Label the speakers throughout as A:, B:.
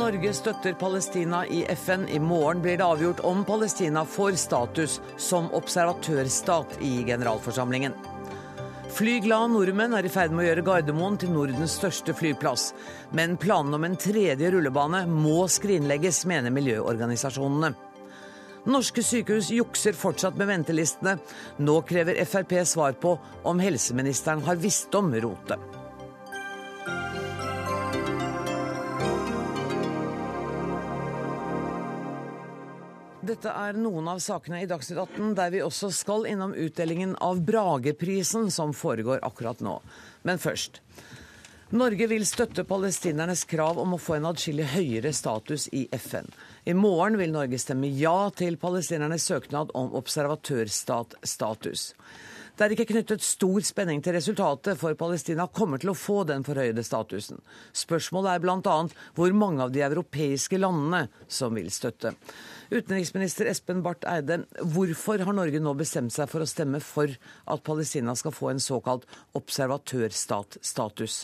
A: Norge støtter Palestina i FN. I morgen blir det avgjort om Palestina får status som observatørstat i generalforsamlingen. Flyglade nordmenn er i ferd med å gjøre Gardermoen til Nordens største flyplass. Men planene om en tredje rullebane må skrinlegges, mener miljøorganisasjonene. Norske sykehus jukser fortsatt med ventelistene. Nå krever Frp svar på om helseministeren har visst om rotet. Dette er noen av sakene i Dagsnytt 18 der vi også skal innom utdelingen av Brageprisen som foregår akkurat nå. Men først. Norge vil støtte palestinernes krav om å få en adskillig høyere status i FN. I morgen vil Norge stemme ja til palestinernes søknad om observatørstatstatus. Det er ikke knyttet stor spenning til resultatet, for Palestina kommer til å få den forhøyede statusen. Spørsmålet er bl.a. hvor mange av de europeiske landene som vil støtte. Utenriksminister Espen Barth Eide, hvorfor har Norge nå bestemt seg for å stemme for at Palestina skal få en såkalt observatørstatstatus?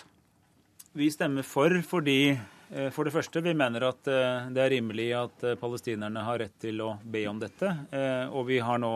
B: Vi stemmer for fordi for det første, vi mener at eh, det er rimelig at eh, palestinerne har rett til å be om dette. Og vi har nå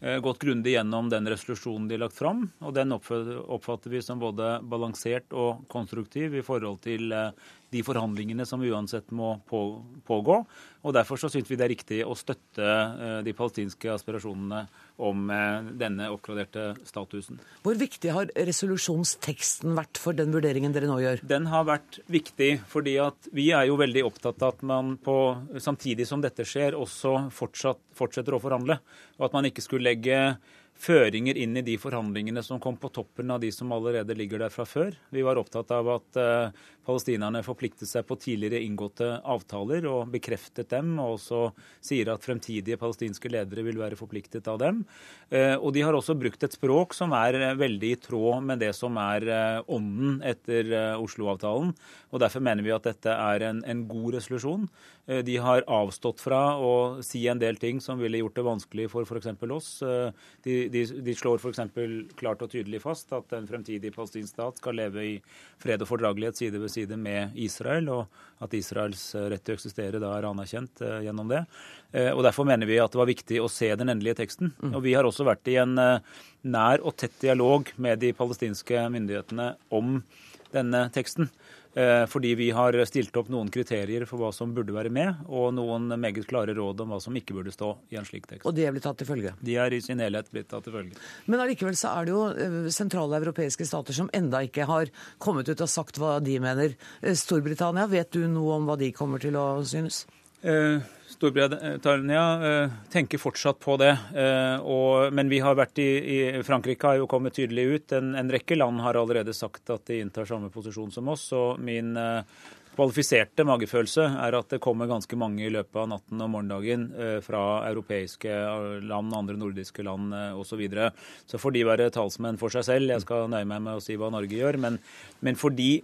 B: Eh, gått grundig gjennom den resolusjonen de har lagt fram. og Den oppfatter vi som både balansert og konstruktiv i forhold til eh, de forhandlingene som uansett må pågå. og Derfor så syns vi det er riktig å støtte eh, de palestinske aspirasjonene om denne oppgraderte statusen.
A: Hvor viktig har resolusjonsteksten vært for den vurderingen dere nå gjør?
B: Den har vært viktig fordi at vi er jo veldig opptatt av at man på, samtidig som dette skjer, også fortsatt, fortsetter å forhandle. Og at man ikke skulle legge føringer inn i de forhandlingene som kom på toppen av de som allerede ligger der fra før. Vi var opptatt av at uh, palestinerne forpliktet seg på tidligere inngåtte avtaler og bekreftet dem, og også sier at fremtidige palestinske ledere vil være forpliktet av dem. Uh, og de har også brukt et språk som er uh, veldig i tråd med det som er ånden etter Oslo-avtalen. Og Derfor mener vi at dette er en, en god resolusjon. De har avstått fra å si en del ting som ville gjort det vanskelig for f.eks. oss. De de, de slår f.eks. klart og tydelig fast at en fremtidig palestinsk stat skal leve i fred og fordragelighet side ved side med Israel, og at Israels eh, rett til å eksistere da er anerkjent eh, gjennom det. Eh, og Derfor mener vi at det var viktig å se den endelige teksten. Mm. Og Vi har også vært i en eh, nær og tett dialog med de palestinske myndighetene om denne teksten. Eh, fordi vi har stilt opp noen kriterier for hva som burde være med, og noen meget klare råd om hva som ikke burde stå i en slik tekst.
A: Og de er blitt tatt til følge?
B: De er i sin helhet blitt tatt til følge.
A: Men allikevel så er det jo eh, sentrale europeiske stater som enda ikke har kommet ut og sagt hva de mener. Eh, Storbritannia, vet du noe om hva de kommer til å synes?
B: Eh, Storbritannia eh, tenker fortsatt på det. Eh, og, men vi har vært i, i, Frankrike har jo kommet tydelig ut. En, en, rekke land har allerede sagt at de inntar samme posisjon som oss. og min kvalifiserte magefølelse er at det kommer ganske mange i løpet av natten og morgendagen fra europeiske land, andre nordiske land osv. Så, videre. så får de være talsmenn for seg selv. Jeg skal nøye meg med å si hva Norge gjør. Men, men fordi,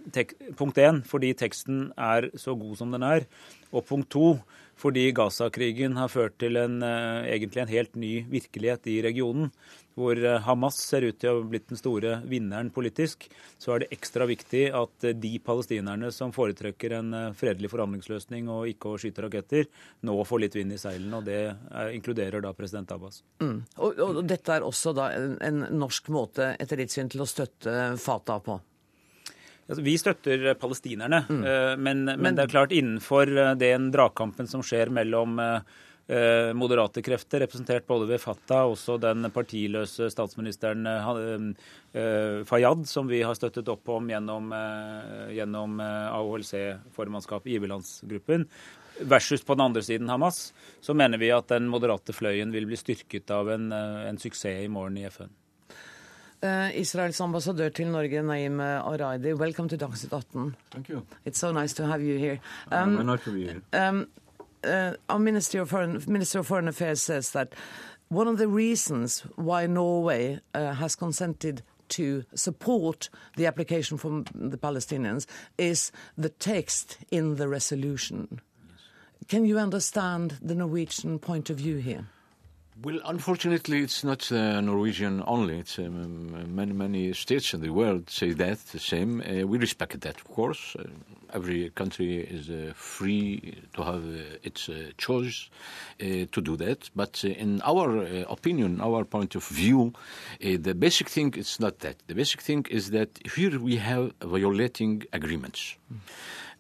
B: punkt én, fordi teksten er så god som den er, og punkt to, fordi Gaza-krigen har ført til en, eh, egentlig en helt ny virkelighet i regionen, hvor eh, Hamas ser ut til å ha blitt den store vinneren politisk, så er det ekstra viktig at eh, de palestinerne som foretrekker en fredelig forhandlingsløsning og ikke å skyte raketter, nå får litt vind i seilene. Og det inkluderer da president Abbas.
A: Mm. Og, og, dette er også da en, en norsk måte, etter ditt syn, til å støtte Fatah på?
B: Altså, vi støtter palestinerne, mm. Eh, men, men, men, det er klart innenfor eh, den dragkampen som skjer mellom eh, moderate krefter, representert både ved Fatah og også den partiløse statsministeren Fayyad, som vi har støttet opp om gjennom, gjennom AHLC-formannskapet, giverlandsgruppen, versus på den andre siden Hamas, så mener vi at den moderate fløyen vil bli styrket av en, en suksess i morgen i FN.
A: Uh, Israels ambassadør til Norge, Naim Araidi, welcome to Dagsnytt 18.
C: Thank you.
A: It's so nice to have you here.
C: Um, um, nice to be here. Um,
A: uh, our Minister of, Foreign, Minister of Foreign Affairs says that one of the reasons why Norway uh, has consented to support the application from the Palestinians is the text in the resolution. Yes. Can you understand the Norwegian point of view here?
C: Well, unfortunately, it's not uh, Norwegian only. It's um, many many states in the world say that the same. Uh, we respect that, of course. Uh, every country is uh, free to have uh, its uh, choice to do that. But in our opinion, our point of view, the basic thing is not that. The basic thing is that here we have violating agreements. Mm.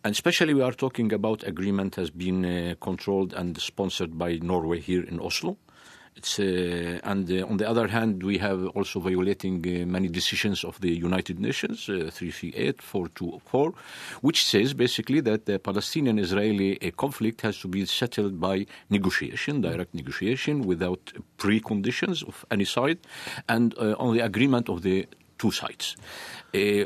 C: And especially we are talking about agreement has been controlled and sponsored by Norway here in Oslo. Uh, and uh, on the other hand, we have also violating uh, many decisions of the United Nations, 338, 424, which says basically that the Palestinian-Israeli conflict has to be settled by negotiation, direct negotiation, without preconditions of any side, and on the agreement of the two sides.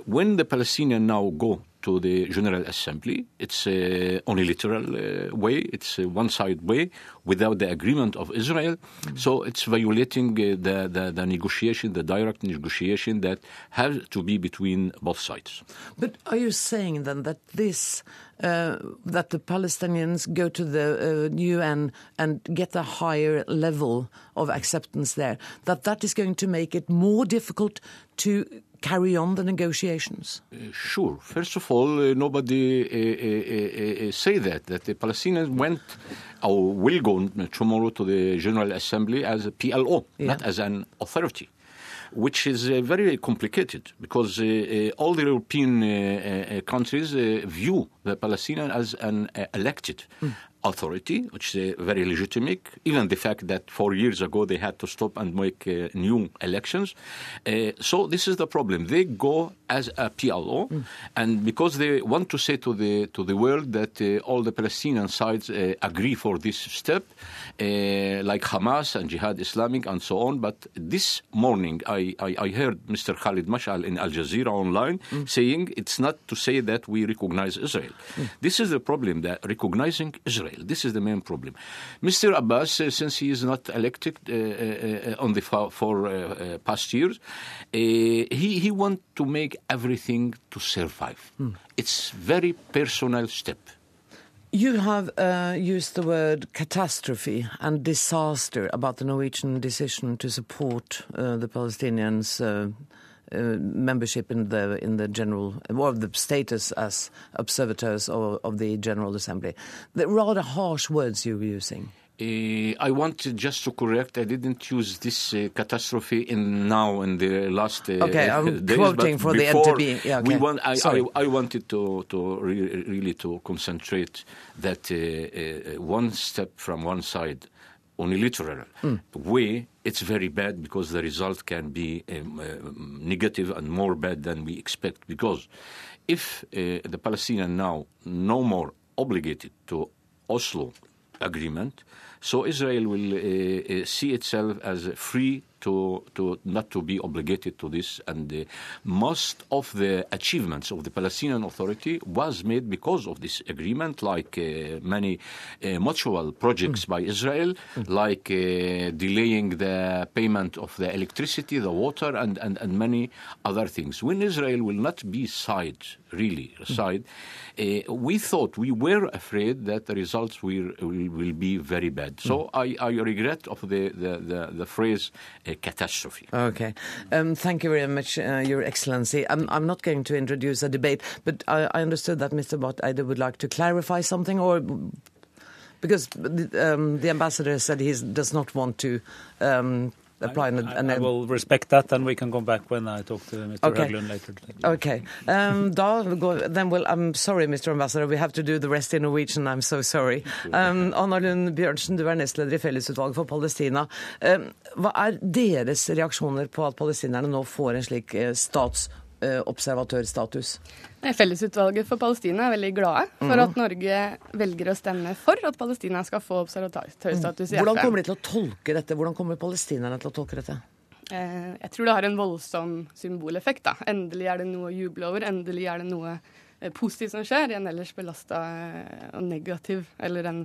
C: when the Palestinians now go to the General Assembly. It's uh, a literal uh, way. It's a one-side way without the agreement of Israel. Mm-hmm. So it's violating uh, the, the, the, negotiation, the direct negotiation that has to be between both sides.
A: But are you saying then that this uh, that the Palestinians go to the uh, UN and get a higher level of acceptance there, that that is going to make it more difficult to carry on the negotiations?
C: Uh, sure. First of all, uh, nobody uh, uh, say that that the Palestinians went or will go tomorrow to the General Assembly as a PLO, yeah. not as an authority which is uh, very complicated because uh, uh, all the European countries view the Palestinian as an elected mm authority, which is very legitimate. Even the fact that four years ago they had to stop and make uh, new elections. Uh, so this is the problem. They go as a PLO, mm. and because they want to say to the to the world that uh, all the Palestinian sides uh, agree for this step, uh, like Hamas and Jihad Islamic and so on. But this morning, I, I, I heard Mr. Khalid Mashal in Al Jazeera online mm. saying it's not to say that we recognize Israel. Mm. This is the problem that recognizing Israel this is the main problem. Mr. Abbas, uh, since he is not elected uh, uh, on the for, past years, he he want to make everything to survive. Hmm. It's very personal step.
A: You have uh, used the word catastrophe and disaster about the Norwegian decision to support uh, the Palestinians' uh, uh, membership in the in the general or the status as observators of, of the General Assembly. The rather harsh words you were using.
C: Uh, I want just to correct. I didn't use this uh, catastrophe in now in the last uh,
A: okay. I'm days, quoting for the NTB. Yeah, okay.
C: we want, I, I, I, wanted to to re really to concentrate that uh, uh, one step from one side unilateral mm. way, it's very bad because the result can be um, uh, negative and more bad than we expect. Because if uh, the Palestinians now no more obligated to Oslo agreement, so Israel will uh, uh see itself as a free to, to not to be obligated to this. And uh, most of the achievements of the Palestinian Authority was made because of this agreement, like uh, many uh, mutual projects mm. by Israel, mm. like uh, delaying the payment of the electricity, the water, and, and, and many other things. When Israel will not be side, really mm. side, uh, we thought, we were afraid that the results will, will, will be very bad. So mm. I, I regret of the, the, the, the phrase catastrophe.
A: Okay. Um, thank you very much, uh, Your Excellency. I'm, I'm not going to introduce a debate, but I, I understood that Mr. Bott either would like to clarify something or because um, the ambassador said he does not want to um, apply. I,
B: an, I, will respect that, and we can come back when I talk to Mr. Okay. Haglund later.
A: Okay. Um, da går, then we'll, I'm sorry, Mr. Ambassador, we have to do the rest in Norwegian. I'm so sorry. Um, Anna Lund Bjørnsen, du er nestleder i Fellesutvalget for Palestina. Um, hva er deres reaksjoner på at palestinerne nå får en slik eh, stats observatørstatus?
D: Fellesutvalget for Palestina er veldig glade for at Norge velger å stemme for at Palestina skal få observatørstatus i
A: FN. Hvordan kommer de til å tolke dette? Hvordan kommer palestinerne til å tolke dette?
D: Eh, jeg tror det har en voldsom symboleffekt. da. Endelig er det noe å juble over. Endelig er det noe eh, positivt som skjer i en ellers belasta og negativ, eller en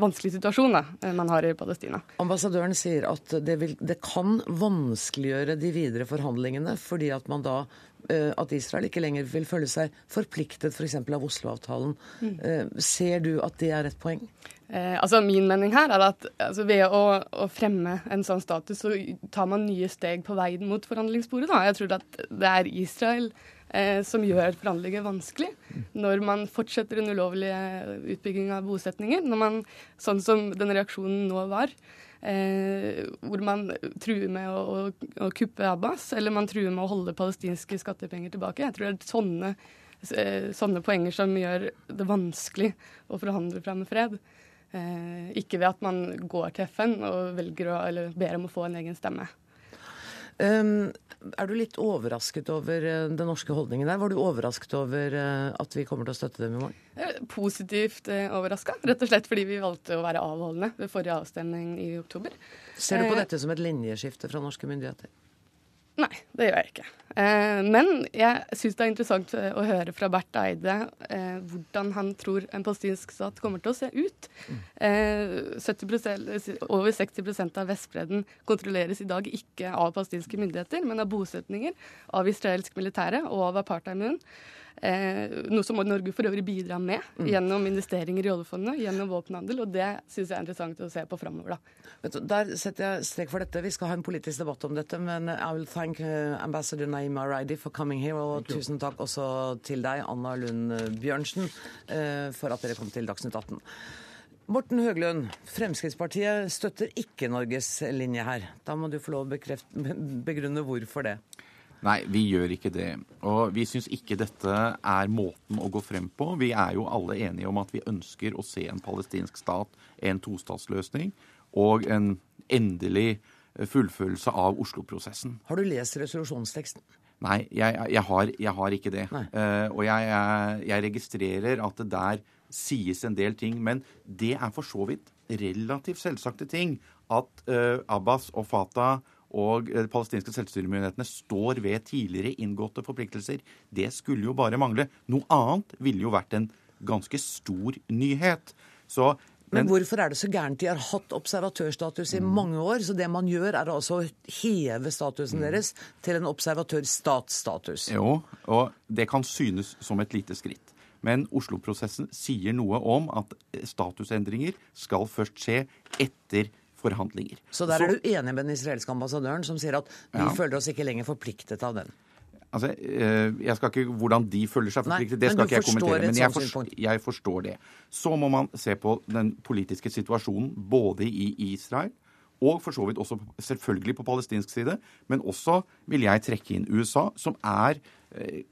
D: vanskelig situasjon da, man har i Palestina.
A: Ambassadøren sier at det, vil, det kan vanskeliggjøre de videre forhandlingene, fordi at man da at Israel ikke lenger vil føle seg forpliktet f.eks. For av Oslo-avtalen. Mm. Ser du at det er et poeng?
D: Eh, altså Min mening her er at altså ved å, å, fremme en sånn status, så tar man nye steg på veien mot forhandlingsbordet. Da. Jeg tror at det er Israel eh, som gjør forhandlinger vanskelig. Når man fortsetter en ulovlig utbygging av bosetninger. Når man, sånn som den reaksjonen nå var, eh, hvor man truer med å, å, å, kuppe Abbas, eller man truer med å holde palestinske skattepenger tilbake. Jeg tror det er sånne, eh, sånne poenger som gjør det vanskelig å forhandle fram fred. Eh, ikke ved at man går til FN og velger å, eller ber om å få en egen stemme.
A: Um, er du litt overrasket over uh, den norske holdningen der? Var du overrasket over uh, at vi kommer til å støtte dem i morgen?
D: Positivt uh, overraska, rett og slett fordi vi valgte å være avholdende ved forrige avstemning i oktober.
A: Ser du på dette som et linjeskifte fra norske myndigheter?
D: Nei, det gjør jeg ikke. Eh, men jeg syns det er interessant eh, å høre fra Berth Eide eh, hvordan han tror en palestinsk stat kommer til å se ut. 70%, over 60% av Vestbredden kontrolleres i dag ikke av palestinske myndigheter, men av bosetninger, av israelsk militære og av apartheidmuren. Eh, noe som Norge for øvrig bidrar med mm. gjennom investeringer i oljefondet, gjennom våpenhandel. Og det syns jeg er interessant å se på framover,
A: da. Der setter jeg strek for dette. Vi skal ha en politisk debatt om dette, men I will thank uh, ambassador Naima Raidi for coming here. Og tusen takk også til deg, Anna Lund Bjørnsen, uh, for at dere kom til Dagsnytt 18. Morten Høglund, Fremskrittspartiet støtter ikke Norges linje her. Da må du få lov å begrunne hvorfor det.
E: Nei, vi gjør ikke det. Og vi syns ikke dette er måten å gå frem på. Vi er jo alle enige om at vi ønsker å se en palestinsk stat, en tostatsløsning, og en endelig fullførelse av Oslo-prosessen.
A: Har du lest resolusjonsteksten?
E: Nei, jeg, jeg, har, jeg har, ikke det. Uh, og jeg, jeg, registrerer at det der sies en del ting. Men det er for så vidt relativt selvsagte ting at uh, Abbas og Fatah og de palestinske selvstyremyndighetene står ved tidligere inngåtte forpliktelser. Det skulle jo bare mangle. Noe annet ville jo vært en ganske stor nyhet. Så
A: men, men, hvorfor er det så gærent? De har hatt observatørstatus i mm. mange år. Så det man gjør, er altså å heve statusen mm. deres til en observatørstatsstatus.
E: Jo, og det kan synes som et lite skritt. Men Oslo-prosessen sier noe om at statusendringer skal først skje etter forhandlinger.
A: Så der er du enig med den israelske ambassadøren, som sier at vi ja. føler oss ikke lenger forpliktet av den?
E: Altså, eh, jeg skal ikke, Hvordan de føler seg forpliktet, det skal ikke jeg kommentere. Men jeg, forstår, jeg forstår det. Så må man se på den politiske situasjonen både i Israel og for så vidt også selvfølgelig på palestinsk side, men også vil jeg trekke inn USA, som er eh,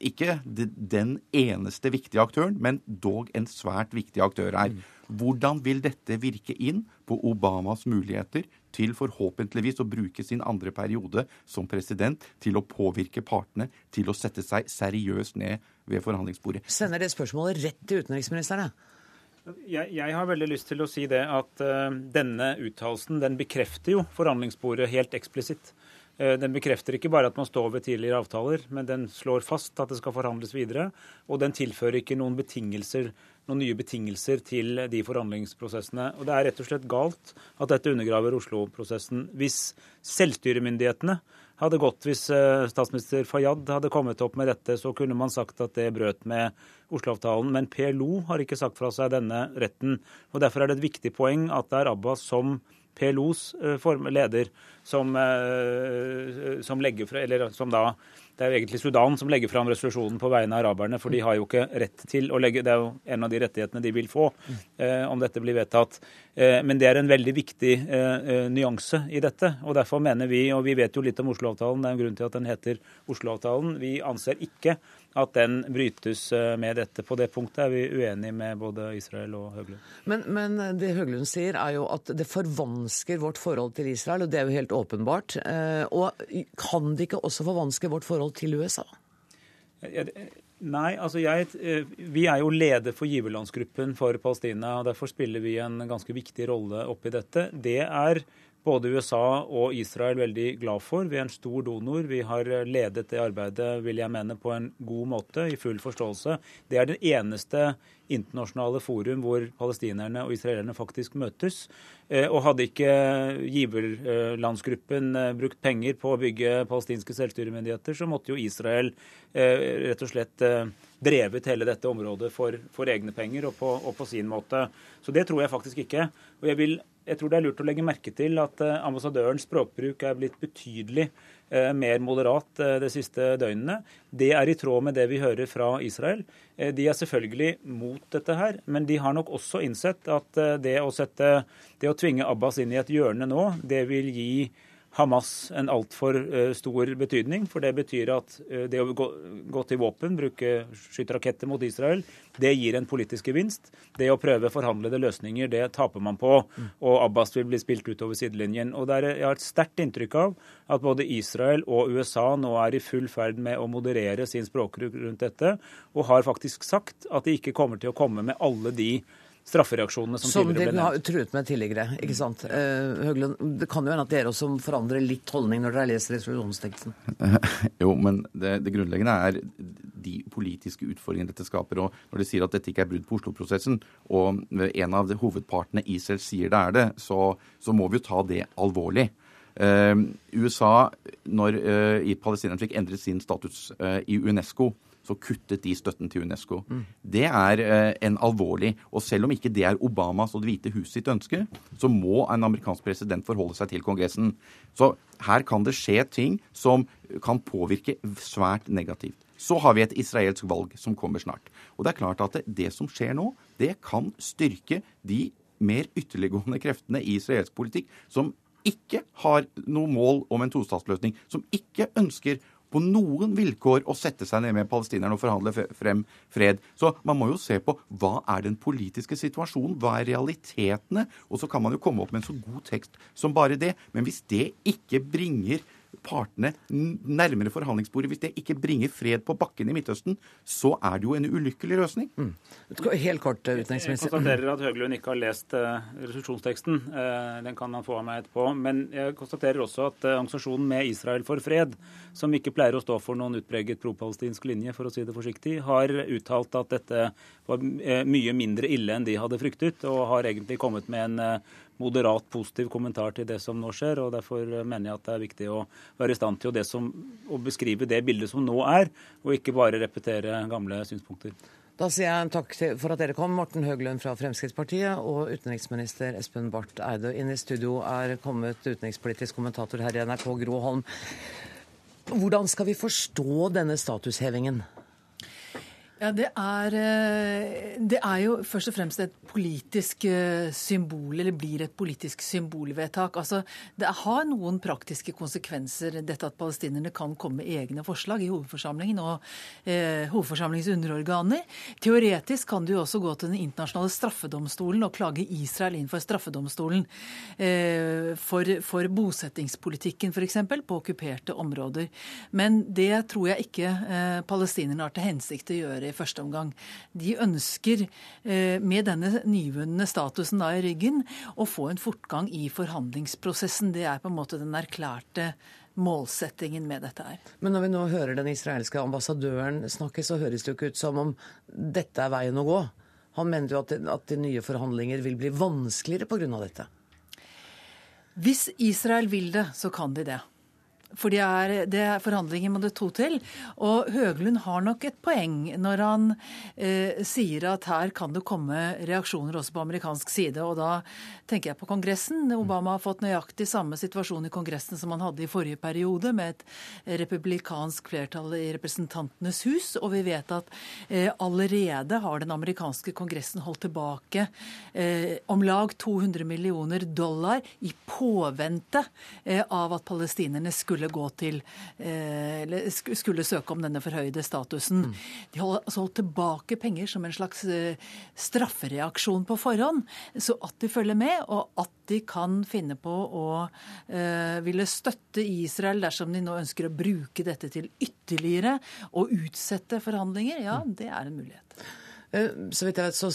E: ikke den eneste viktige aktøren, men dog en svært viktig aktør her. Mm. Hvordan vil dette virke inn på Obamas muligheter til forhåpentligvis å bruke sin andre periode som president til å påvirke partene til å sette seg seriøst ned ved forhandlingsbordet?
A: Sender det spørsmålet rett til utenriksministeren?
B: Jeg, jeg, har veldig lyst til å si det at uh, denne uttalelsen den bekrefter jo forhandlingsbordet helt eksplisitt. Uh, den bekrefter ikke bare at man står ved tidligere avtaler, men den slår fast at det skal forhandles videre. Og den tilfører ikke noen betingelser noen nye betingelser til de forhandlingsprosessene. Og Det er rett og slett galt at dette undergraver Oslo-prosessen. Hvis selvstyremyndighetene hadde gått, hvis eh, statsminister Fayyad hadde kommet opp med dette, så kunne man sagt at det brøt med Oslo-avtalen. Men PLO har ikke sagt fra seg denne retten. og Derfor er det et viktig poeng at det er Abbas som PLOs eh, leder som, eh, som legger fra, eller som da det er jo egentlig Sudan som legger fram resolusjonen på vegne av araberne, for de har jo ikke rett til å legge Det er jo en av de rettighetene de vil få eh, om dette blir vedtatt. Eh, men det er en veldig viktig eh, eh nyanse i dette. og Derfor mener vi, og vi vet jo litt om Oslo-avtalen, det er en grunn til at den heter Oslo-avtalen, vi anser ikke at den brytes eh, med dette. På det punktet er vi uenige med både Israel og Høglund.
A: Men, men, det Høglund sier, er jo at det forvansker vårt forhold til Israel, og det er jo helt åpenbart. Eh, og kan det ikke også forvanske vårt forhold til USA?
B: Nei, altså jeg, eh, vi er jo leder for giverlandsgruppen for Palestina. og Derfor spiller vi en ganske viktig rolle oppi dette. Det er både USA og Israel veldig glad for. Vi er en stor donor. Vi har ledet det arbeidet vil jeg mene, på en god måte, i full forståelse. Det er den eneste internasjonale forum hvor palestinerne og israelerne faktisk møtes. Eh, og hadde ikke giverlandsgruppen eh, brukt penger på å bygge palestinske selvstyremyndigheter, så måtte jo Israel eh, rett og slett drevet hele dette området for, for egne penger og på, og på, sin måte. Så det tror jeg faktisk ikke. Og jeg, vil, jeg tror det er lurt å legge merke til at ambassadørens språkbruk er blitt betydelig mer moderat eh, de siste døgnene. Det er i tråd med det vi hører fra Israel. Eh, de er selvfølgelig mot dette her, men de har nok også innsett at det å, sette, det å tvinge Abbas inn i et hjørne nå, det vil gi Hamas en altfor uh, stor betydning. For det betyr at uh, det å gå, gå, til våpen, bruke skyteraketter mot Israel, det gir en politisk gevinst. Det å prøve forhandlede løsninger, det taper man på. Og Abbas vil bli spilt utover sidelinjen. Og der, Jeg har et sterkt inntrykk av at både Israel og USA nå er i full ferd med å moderere sin språkbruk rundt dette, og har faktisk sagt at de ikke kommer til å komme med alle de straffereaksjonene som, som tidligere ble nevnt.
A: Som de har truet med tidligere, ikke sant. Uh, Høglund, det kan jo hende at dere også forandrer litt holdning når dere leser resolusjonsteksten?
E: jo, men det, det, grunnleggende er de politiske utfordringene dette skaper. Og når de sier at dette ikke er brudd på Oslo-prosessen, og en av hovedpartene Israel sier det er det, så, så må vi jo ta det alvorlig. Uh, USA, når uh, palestinerne fikk endret sin status uh, i UNESCO, så kuttet de støtten til UNESCO. Mm. Det er eh, en alvorlig Og selv om ikke det er Obamas og Det hvite hus sitt ønske, så må en amerikansk president forholde seg til Kongressen. Så her kan det skje ting som kan påvirke svært negativt. Så har vi et israelsk valg som kommer snart. Og det er klart at det, det som skjer nå, det kan styrke de mer ytterliggående kreftene i israelsk politikk som ikke har noe mål om en tostatsløsning, som ikke ønsker på noen vilkår å sette seg ned med palestinerne og forhandle frem fred. Så man må jo se på hva er den politiske situasjonen, hva er realitetene? Og så kan man jo komme opp med en så god tekst som bare det. Men hvis det ikke bringer partene nærmere forhandlingsbordet, hvis det ikke bringer fred på bakken i Midtøsten, så er det jo en ulykkelig løsning. Mm.
A: Helt kort, eh, utenriksminister.
B: Jeg konstaterer at Høglund ikke har lest uh, resolusjonsteksten. Uh, den kan han få av meg etterpå. Men jeg konstaterer også at uh, organisasjonen Med Israel for fred, som ikke pleier å stå for noen utpreget propalestinsk linje, for å si det forsiktig, har uttalt at dette var mye mindre ille enn de hadde fryktet, og har egentlig kommet med en moderat positiv kommentar til det som nå skjer. og Derfor mener jeg at det er viktig å være i stand til å, som, å beskrive det bildet som nå er, og ikke bare repetere gamle synspunkter.
A: Da sier jeg takk for at dere kom, Morten Høglund fra Fremskrittspartiet og utenriksminister Espen Barth Eide. Inn i studio er kommet utenrikspolitisk kommentator her i NRK, Gro Holm. Hvordan skal vi forstå denne statushevingen?
F: Ja, det er, eh, det er, jo først og fremst et politisk eh, symbol, eller blir et politisk symbolvedtak. Altså, Det har noen praktiske konsekvenser, dette at palestinerne kan komme med egne forslag i hovedforsamlingen og eh, hovedforsamlingens underorganer. Teoretisk kan du også gå til Den internasjonale straffedomstolen og klage Israel inn for straffedomstolen eh, for, for bosettingspolitikken f.eks. på okkuperte områder. Men det tror jeg ikke eh, palestinerne har til hensikt å gjøre første omgang. De ønsker eh, med denne nyvunne statusen da i ryggen å få en fortgang i forhandlingsprosessen. Det er på en måte den erklærte målsettingen med dette her.
A: Men når vi nå hører den israelske ambassadøren snakke, så høres det jo ikke ut som om dette er veien å gå. Han mente jo at, at de nye forhandlinger vil bli vanskeligere pga. dette.
F: Hvis Israel vil det, så kan de det. For det er, det er forhandlinger må det to til. Og Høglund har nok et poeng når han eh, sier at her kan det komme reaksjoner også på amerikansk side. Og da tenker jeg på Kongressen. Obama har fått nøyaktig samme situasjon i Kongressen som han hadde i forrige periode, med et republikansk flertall i Representantenes hus. Og vi vet at eh, allerede har den amerikanske kongressen holdt tilbake eh, om lag 200 millioner dollar i påvente eh, av at palestinerne skulle skulle gå til eh, Eller skulle søke om denne forhøyde statusen. Mm. De har altså holdt tilbake penger som en slags eh, straffereaksjon på forhånd. Så at de følger med, og at de kan finne på å eh, ville støtte Israel dersom de nå ønsker å bruke dette til ytterligere å utsette forhandlinger, ja, mm. det er en mulighet.
A: Så vidt jeg vet, så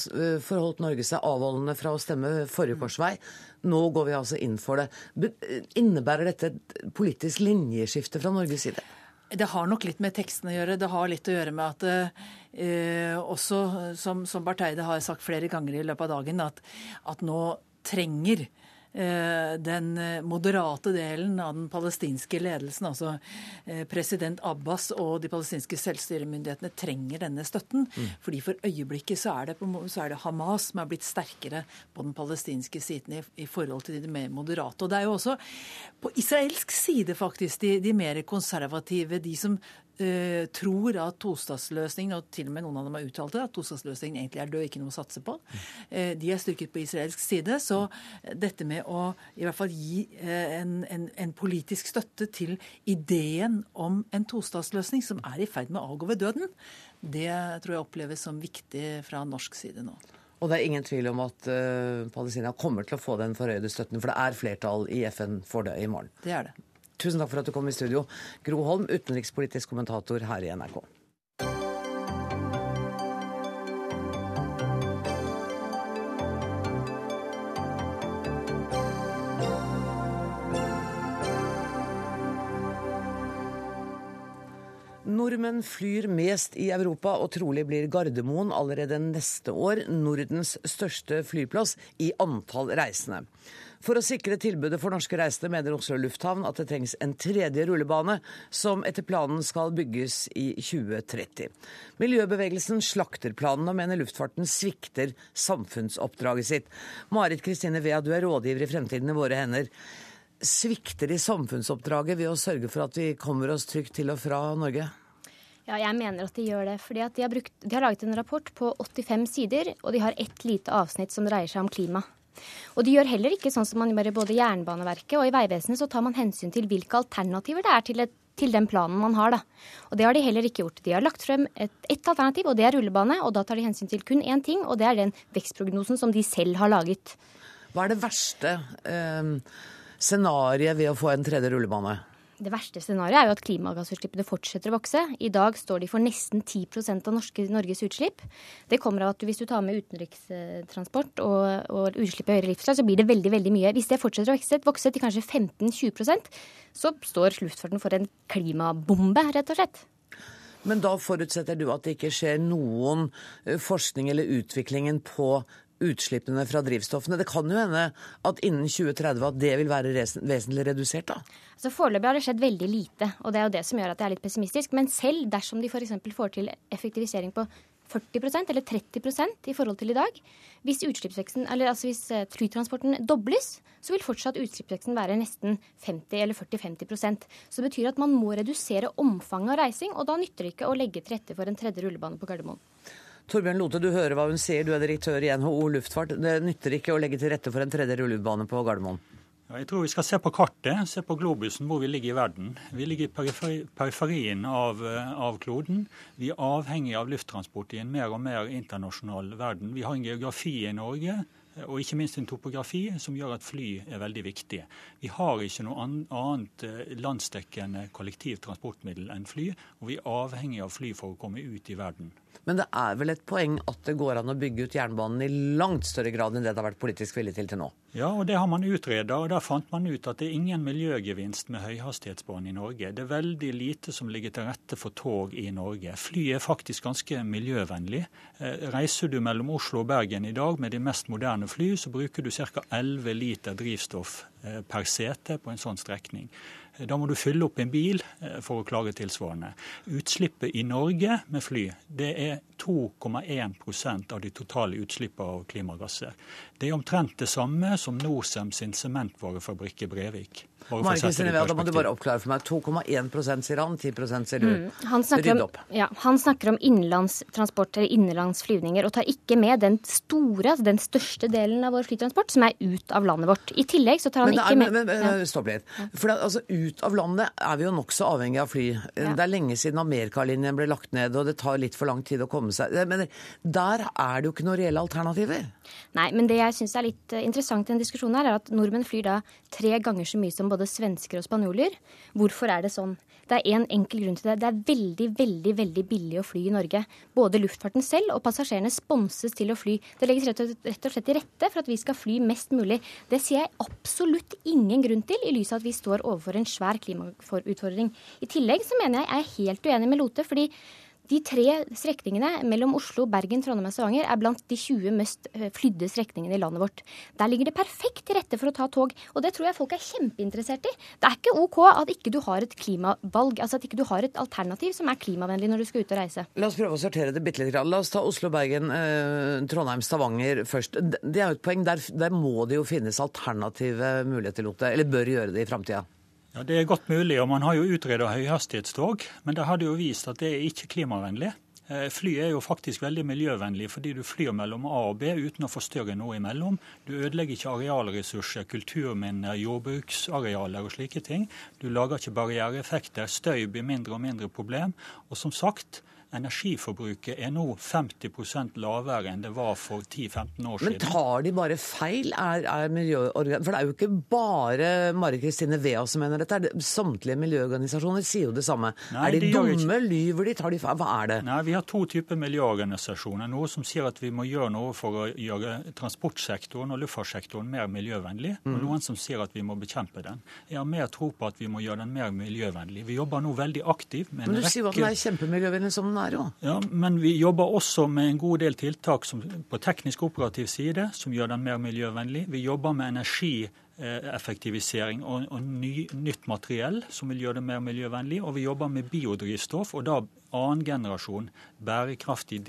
A: forholdt Norge seg avholdende fra å stemme forrige korsvei. Nå går vi altså inn for det. Innebærer dette et politisk linjeskifte fra Norges side?
F: Det har nok litt med teksten å gjøre. Det har litt å gjøre med at eh, også, som, som Barth Eide har sagt flere ganger i løpet av dagen, at, at nå trenger Eh, den eh, moderate delen av den palestinske ledelsen, altså eh, president Abbas og de palestinske selvstyremyndighetene, trenger denne støtten. Mm. Fordi for øyeblikket så er, det, så er, det, Hamas som er blitt sterkere på den palestinske siden i, i, forhold til de mer moderate. Og det er jo også på israelsk side faktisk de, de mer konservative, de som Uh, tror at tostatsløsningen, og til og med noen av dem har uttalt det, at tostatsløsningen egentlig er død, ikke noe å satse på. Uh, de er styrket på israelsk side. Så dette med å i hvert fall gi uh, en, en, en, politisk støtte til ideen om en tostatsløsning, som er i ferd med å avgå ved døden, det tror jeg oppleves som viktig fra norsk side nå.
A: Og det er ingen tvil om at Palestina kommer til å få den forhøyede støtten, for det er flertall i FN for det i morgen.
F: Det er det.
A: Tusen takk for at du kom i studio, Gro Holm, utenrikspolitisk kommentator her i NRK. Nordmenn flyr mest i Europa, og trolig blir Gardermoen allerede neste år Nordens største flyplass i antall reisende. For å sikre tilbudet for norske reisende mener Oslo lufthavn at det trengs en tredje rullebane, som etter planen skal bygges i 2030. Miljøbevegelsen slakter planen og mener luftfarten svikter samfunnsoppdraget sitt. Marit Kristine Vea, du er rådgiver i Fremtiden i våre hender. Svikter de samfunnsoppdraget ved å sørge for at vi kommer oss trygt til og fra Norge?
G: Ja, jeg mener at de gjør det. fordi de har, brukt, de har laget en rapport på 85 sider, og de har ett lite avsnitt som dreier seg om klima. Og de gjør heller ikke sånn som man gjør i både Jernbaneverket og i Vegvesenet, så tar man hensyn til hvilke alternativer det er til, et, til den planen man har. da. Og det har de heller ikke gjort. De har lagt frem ett et alternativ, og det er rullebane. Og da tar de hensyn til kun én ting, og det er den vekstprognosen som de selv har laget.
A: Hva er det verste eh, scenarioet ved å få en tredje rullebane?
G: Det verste scenarioet er jo at klimagassutslippene fortsetter å vokse. I dag står de for nesten 10 av norske, Norges utslipp. Det kommer av at hvis du tar med utenrikstransport og, og utslipp i høyere livsstyle, så blir det veldig veldig mye. Hvis det fortsetter å vokse, vokse til kanskje 15-20% så står luftfarten for en klimabombe, rett og slett.
A: Men da forutsetter du at det ikke skjer noen eh, forskning eller utviklingen på utslippene fra drivstoffene. Det kan jo hende at innen 2030 at det vil være vesentlig redusert, da?
G: Altså Foreløpig har det skjedd veldig lite, og det er jo det som gjør at jeg er litt pessimistisk. Men selv dersom de f.eks. får til effektivisering på 40% eller 30% i forhold til i dag. Hvis, utslippsveksten, eller altså hvis eh, flytransporten dobles, så vil fortsatt utslippsveksten være nesten 50 eller 40-50% Så det betyr at man må redusere omfanget av reising, og da nytter det ikke å legge til rette for en tredje rullebane på Gardermoen.
A: Torbjørn Lote, du hører hva hun sier. Du er direktør i NHO luftfart. Det nytter ikke å legge til rette for en tredje rullebane på Gardermoen?
H: Ja, jeg tror vi skal se på kartet, se på globusen hvor vi ligger i verden. Vi ligger i periferien av, eh, av, kloden. Vi er avhengig av lufttransport i en mer og mer internasjonal verden. Vi har en geografi i Norge og ikke minst en topografi som gjør at fly er veldig viktige. Vi har ikke noe annet eh, landsdekkende kollektivtransportmiddel enn fly, og vi er avhengig av fly for å komme ut i verden.
A: Men det er vel et poeng at det går an å bygge ut jernbanen i langt større grad enn det det har vært politisk vilje til til nå?
H: Ja, og det har man utreda, og da fant man ut at det er ingen miljøgevinst med høyhastighetsbane i Norge. Det er veldig lite som ligger til rette for tog i Norge. Fly er faktisk ganske miljøvennlig. Eh, reiser du mellom Oslo og Bergen i dag med de mest moderne fly, så bruker du ca. 11 liter drivstoff eh, per sete på en sånn strekning. Da må du fylle opp en bil eh, for å klare tilsvarende. Utslippet i Norge med fly det er 2,1% av de totale utslippene av klimagasser. Det er omtrent det samme som Norcem sin sementvarefabrikk i Brevik.
A: Mari Kristine da må du bare oppklare for meg. 2,1 sier han, 10 sier du. Mm.
G: Han, snakker om, ja, han snakker om innenlandstransport eller innenlandsflyvninger og tar ikke med den store, altså den største delen av vår flytransport som er ut av landet vårt. I tillegg så tar han
A: men,
G: ikke med
A: men, men, ja. Stopp litt. For det, altså, ut av landet er vi jo nokså avhengig av fly. Ja. Det er lenge siden Amerikalinjen ble lagt ned, og det tar litt for lang tid å komme seg Men der er det jo ikke noen reelle alternativer.
G: Nei, men det jeg syns er litt eh, interessant i denne diskusjonen her, er at nordmenn flyr da tre ganger så mye som både svensker og spanjoler. Hvorfor er det sånn? Det er én en enkel grunn til det. Det er veldig, veldig veldig billig å fly i Norge. Både luftfarten selv og passasjerene sponses til å fly. Det legges rett og, slett til rette for at vi skal fly mest mulig. Det sier jeg absolutt ingen grunn til, i lys av at vi står overfor en svær klimautfordring. I tillegg så mener jeg jeg er helt uenig med Lote. fordi de tre strekningene mellom Oslo, Bergen, Trondheim og Stavanger er blant de 20 mest eh, flydde strekningene i landet vårt. Der ligger det perfekt til rette for å ta tog, og det tror jeg folk er kjempeinteressert i. Det er ikke OK at ikke du har et klimavalg, altså at ikke du har et alternativ som er klimavennlig når du skal ut og reise.
A: La oss prøve å sortere det bitte litt. La oss ta Oslo, Bergen, eh, Trondheim, Stavanger først. Det er jo et poeng. Der, der må det jo finnes alternative muligheter, Lotte. Eller bør gjøre det i framtida.
H: Ja, Det er godt mulig, og man har jo utreda høyhastighetstog, men det hadde jo vist at det er ikke klimavennlig. Eh, fly er jo faktisk veldig miljøvennlig fordi du flyr mellom A og B uten å forstyrre noe imellom. Du ødelegger ikke arealressurser, kulturminner, jordbruksarealer og slike ting. Du lager ikke barriereeffekter. Støy blir mindre og mindre problem. Og som sagt, energiforbruket er nå 50% lavere enn det var for 10-15 år
A: siden. Men tar de bare feil? Er, er miljøorgan... For det er jo ikke bare Mari Kristine Vea som mener dette. Samtlige miljøorganisasjoner sier jo det samme. Nei, er de, de dumme? Lyver de? Tar de feil? Hva er det?
H: Nei, Vi har to typer miljøorganisasjoner. Noe som sier at vi må gjøre noe for å gjøre transportsektoren og luftfartssektoren mer miljøvennlig. Mm. Og noen som sier at vi må bekjempe den. Jeg har mer tro på at vi må gjøre den mer miljøvennlig. Vi jobber nå veldig aktivt
A: med en rekke Men du sier jo at den er kjempemiljøvennlig som den er òg.
H: Ja, Men vi jobber også med en god del tiltak som, på teknisk operativ side som gjør den mer miljøvennlig. Vi jobber med energieffektivisering og, og ny, nytt materiell som vil gjøre det mer miljøvennlig. Og vi jobber med biodrivstoff, og da annen generasjon bærekraftig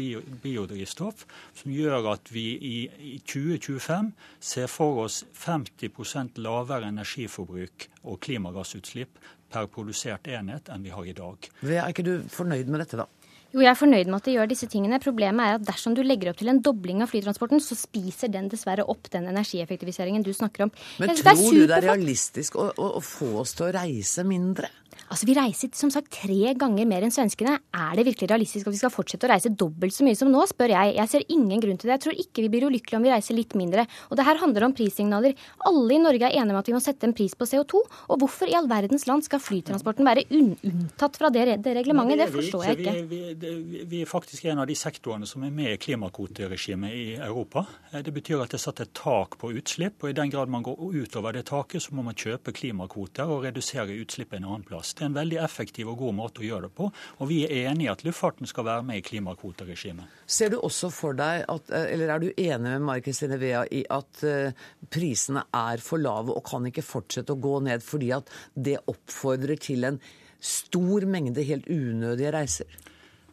H: biodrivstoff, som gjør at vi i, i 2025 ser for oss 50% lavere energiforbruk og klimagassutslipp per produsert enhet enn vi har i dag.
A: Er ikke du fornøyd med dette, da?
G: Jo, jeg er fornøyd med at de gjør disse tingene. Problemet er at dersom du legger opp til en dobling av flytransporten, så spiser den dessverre opp den energieffektiviseringen du snakker om.
A: Men tror du det er realistisk å, å, å få oss til å reise mindre?
G: Altså, Vi reiser som sagt tre ganger mer enn svenskene. Er det virkelig realistisk at vi skal fortsette å reise dobbelt så mye som nå, spør jeg. Jeg ser ingen grunn til det. Jeg tror ikke vi blir ulykkelige om vi reiser litt mindre. Og det her handler om prissignaler. Alle i Norge er enige om at vi må sette en pris på CO2. Og hvorfor i all verdens land skal flytransporten være un unntatt fra det, det reglementet? Det forstår jeg ikke.
H: Vi, vi, vi, er faktisk en av de sektorene som er med i klimakvoteregimet i Europa. Det betyr at det er satt et tak på utslipp, og i den grad man går utover det taket, så må man kjøpe klimakvoter og redusere utslippet en annen plass. Det er en veldig effektiv og god måte å gjøre det på. Og vi er enig i at luftfarten skal være med i klimakvoteregimet.
A: Ser du også for deg at, eh, eller er du enig med Mari Kristine Vea i at uh, prisene er for lave og kan ikke fortsette å gå ned fordi at det oppfordrer til en stor mengde helt unødige reiser?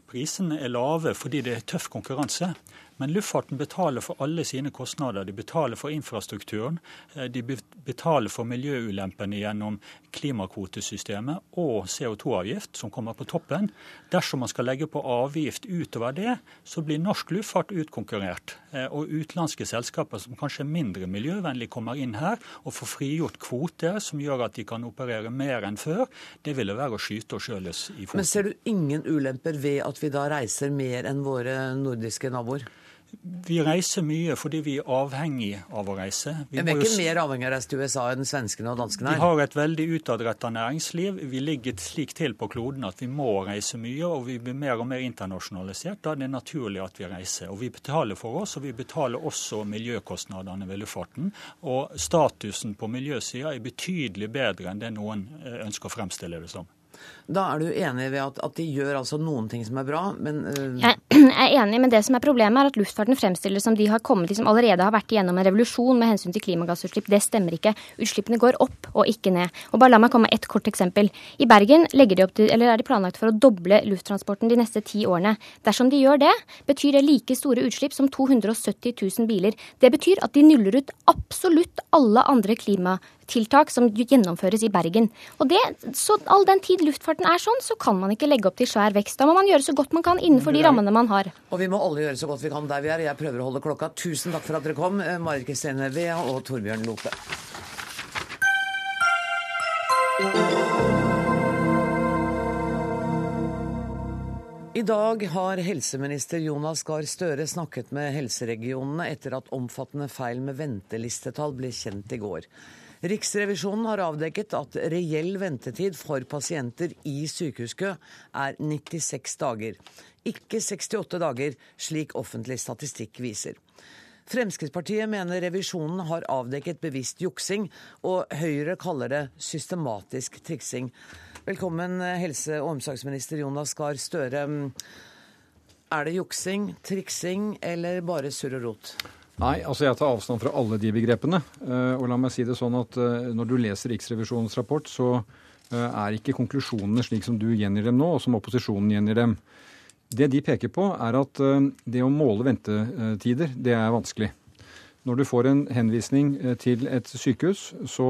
H: Prisene er lave fordi det er tøff konkurranse. Men luftfarten betaler for alle sine kostnader. De betaler for infrastrukturen, eh, de betaler for miljøulempene gjennom klimakvotesystemet og CO2-avgift, som kommer på toppen. Dersom man skal legge på avgift utover det, så blir norsk luftfart utkonkurrert. Eh, og utenlandske selskaper som kanskje er mindre miljøvennlige, kommer inn her og får frigjort kvoter som gjør at de kan operere mer enn før. Det ville være å skyte oss sjøl i foten.
A: Men ser du ingen ulemper ved at vi da reiser mer enn våre nordiske naboer?
H: Vi reiser mye fordi vi er avhengig av å reise.
A: Vi er ikke mer avhengig av å reise til USA enn svenskene og danskene
H: er? Vi har et veldig utadretta næringsliv. Vi ligger slik til på kloden at vi må reise mye, og vi blir mer og mer internasjonalisert. Da er det naturlig at vi reiser. Og vi betaler for oss, og vi betaler også miljøkostnadene ved luftfarten. Og statusen på miljøsida er betydelig bedre enn det noen eh, ønsker å fremstille det som.
A: Da er du enig ved at, at, de gjør altså noen ting som er bra, men uh...
G: Jeg er enig, men det som er problemet er at luftfarten fremstilles som de har kommet, liksom allerede har vært igjennom en revolusjon med hensyn til klimagassutslipp. Det stemmer ikke. Utslippene går opp og ikke ned. Og bare La meg komme med ett kort eksempel. I Bergen legger de opp til, eller er de planlagt for å doble lufttransporten de neste ti årene. Dersom de gjør det, betyr det like store utslipp som 270 000 biler. Det betyr at de nuller ut absolutt alle andre klimatiltak som gjennomføres i Bergen. Og det, så All den tid luftfarten er sånn, så kan man ikke legge opp til svær vekst. Da må man gjøre så godt man kan innenfor de rammene man har.
A: Og vi må alle gjøre så godt vi kan der vi er. Jeg prøver å holde klokka. Tusen takk for at dere kom, eh, Marit Kristine Wea og Torbjørn Lope. I dag har helseminister Jonas Gahr Støre snakket med helseregionene etter at omfattende feil med ventelistetall ble kjent i går. Riksrevisjonen har avdekket at reell ventetid for pasienter i sykehuskø er 96 dager, ikke 68 dager, slik offentlig statistikk viser. Fremskrittspartiet mener revisjonen har avdekket bevisst juksing, og Høyre kaller det systematisk triksing. Velkommen, helse- og omsorgsminister Jonas Gahr Støre. Er det juksing, triksing eller bare surr og rot?
I: Nei, altså jeg tar avstand fra alle de begrepene. Eh, og la meg si det sånn at eh, når du leser Riksrevisjonens rapport, så eh, er ikke konklusjonene slik som du gjengir dem nå, og som opposisjonen gjengir dem. Det de peker på, er at det å måle ventetider, det er vanskelig. Når du får en henvisning til et sykehus, så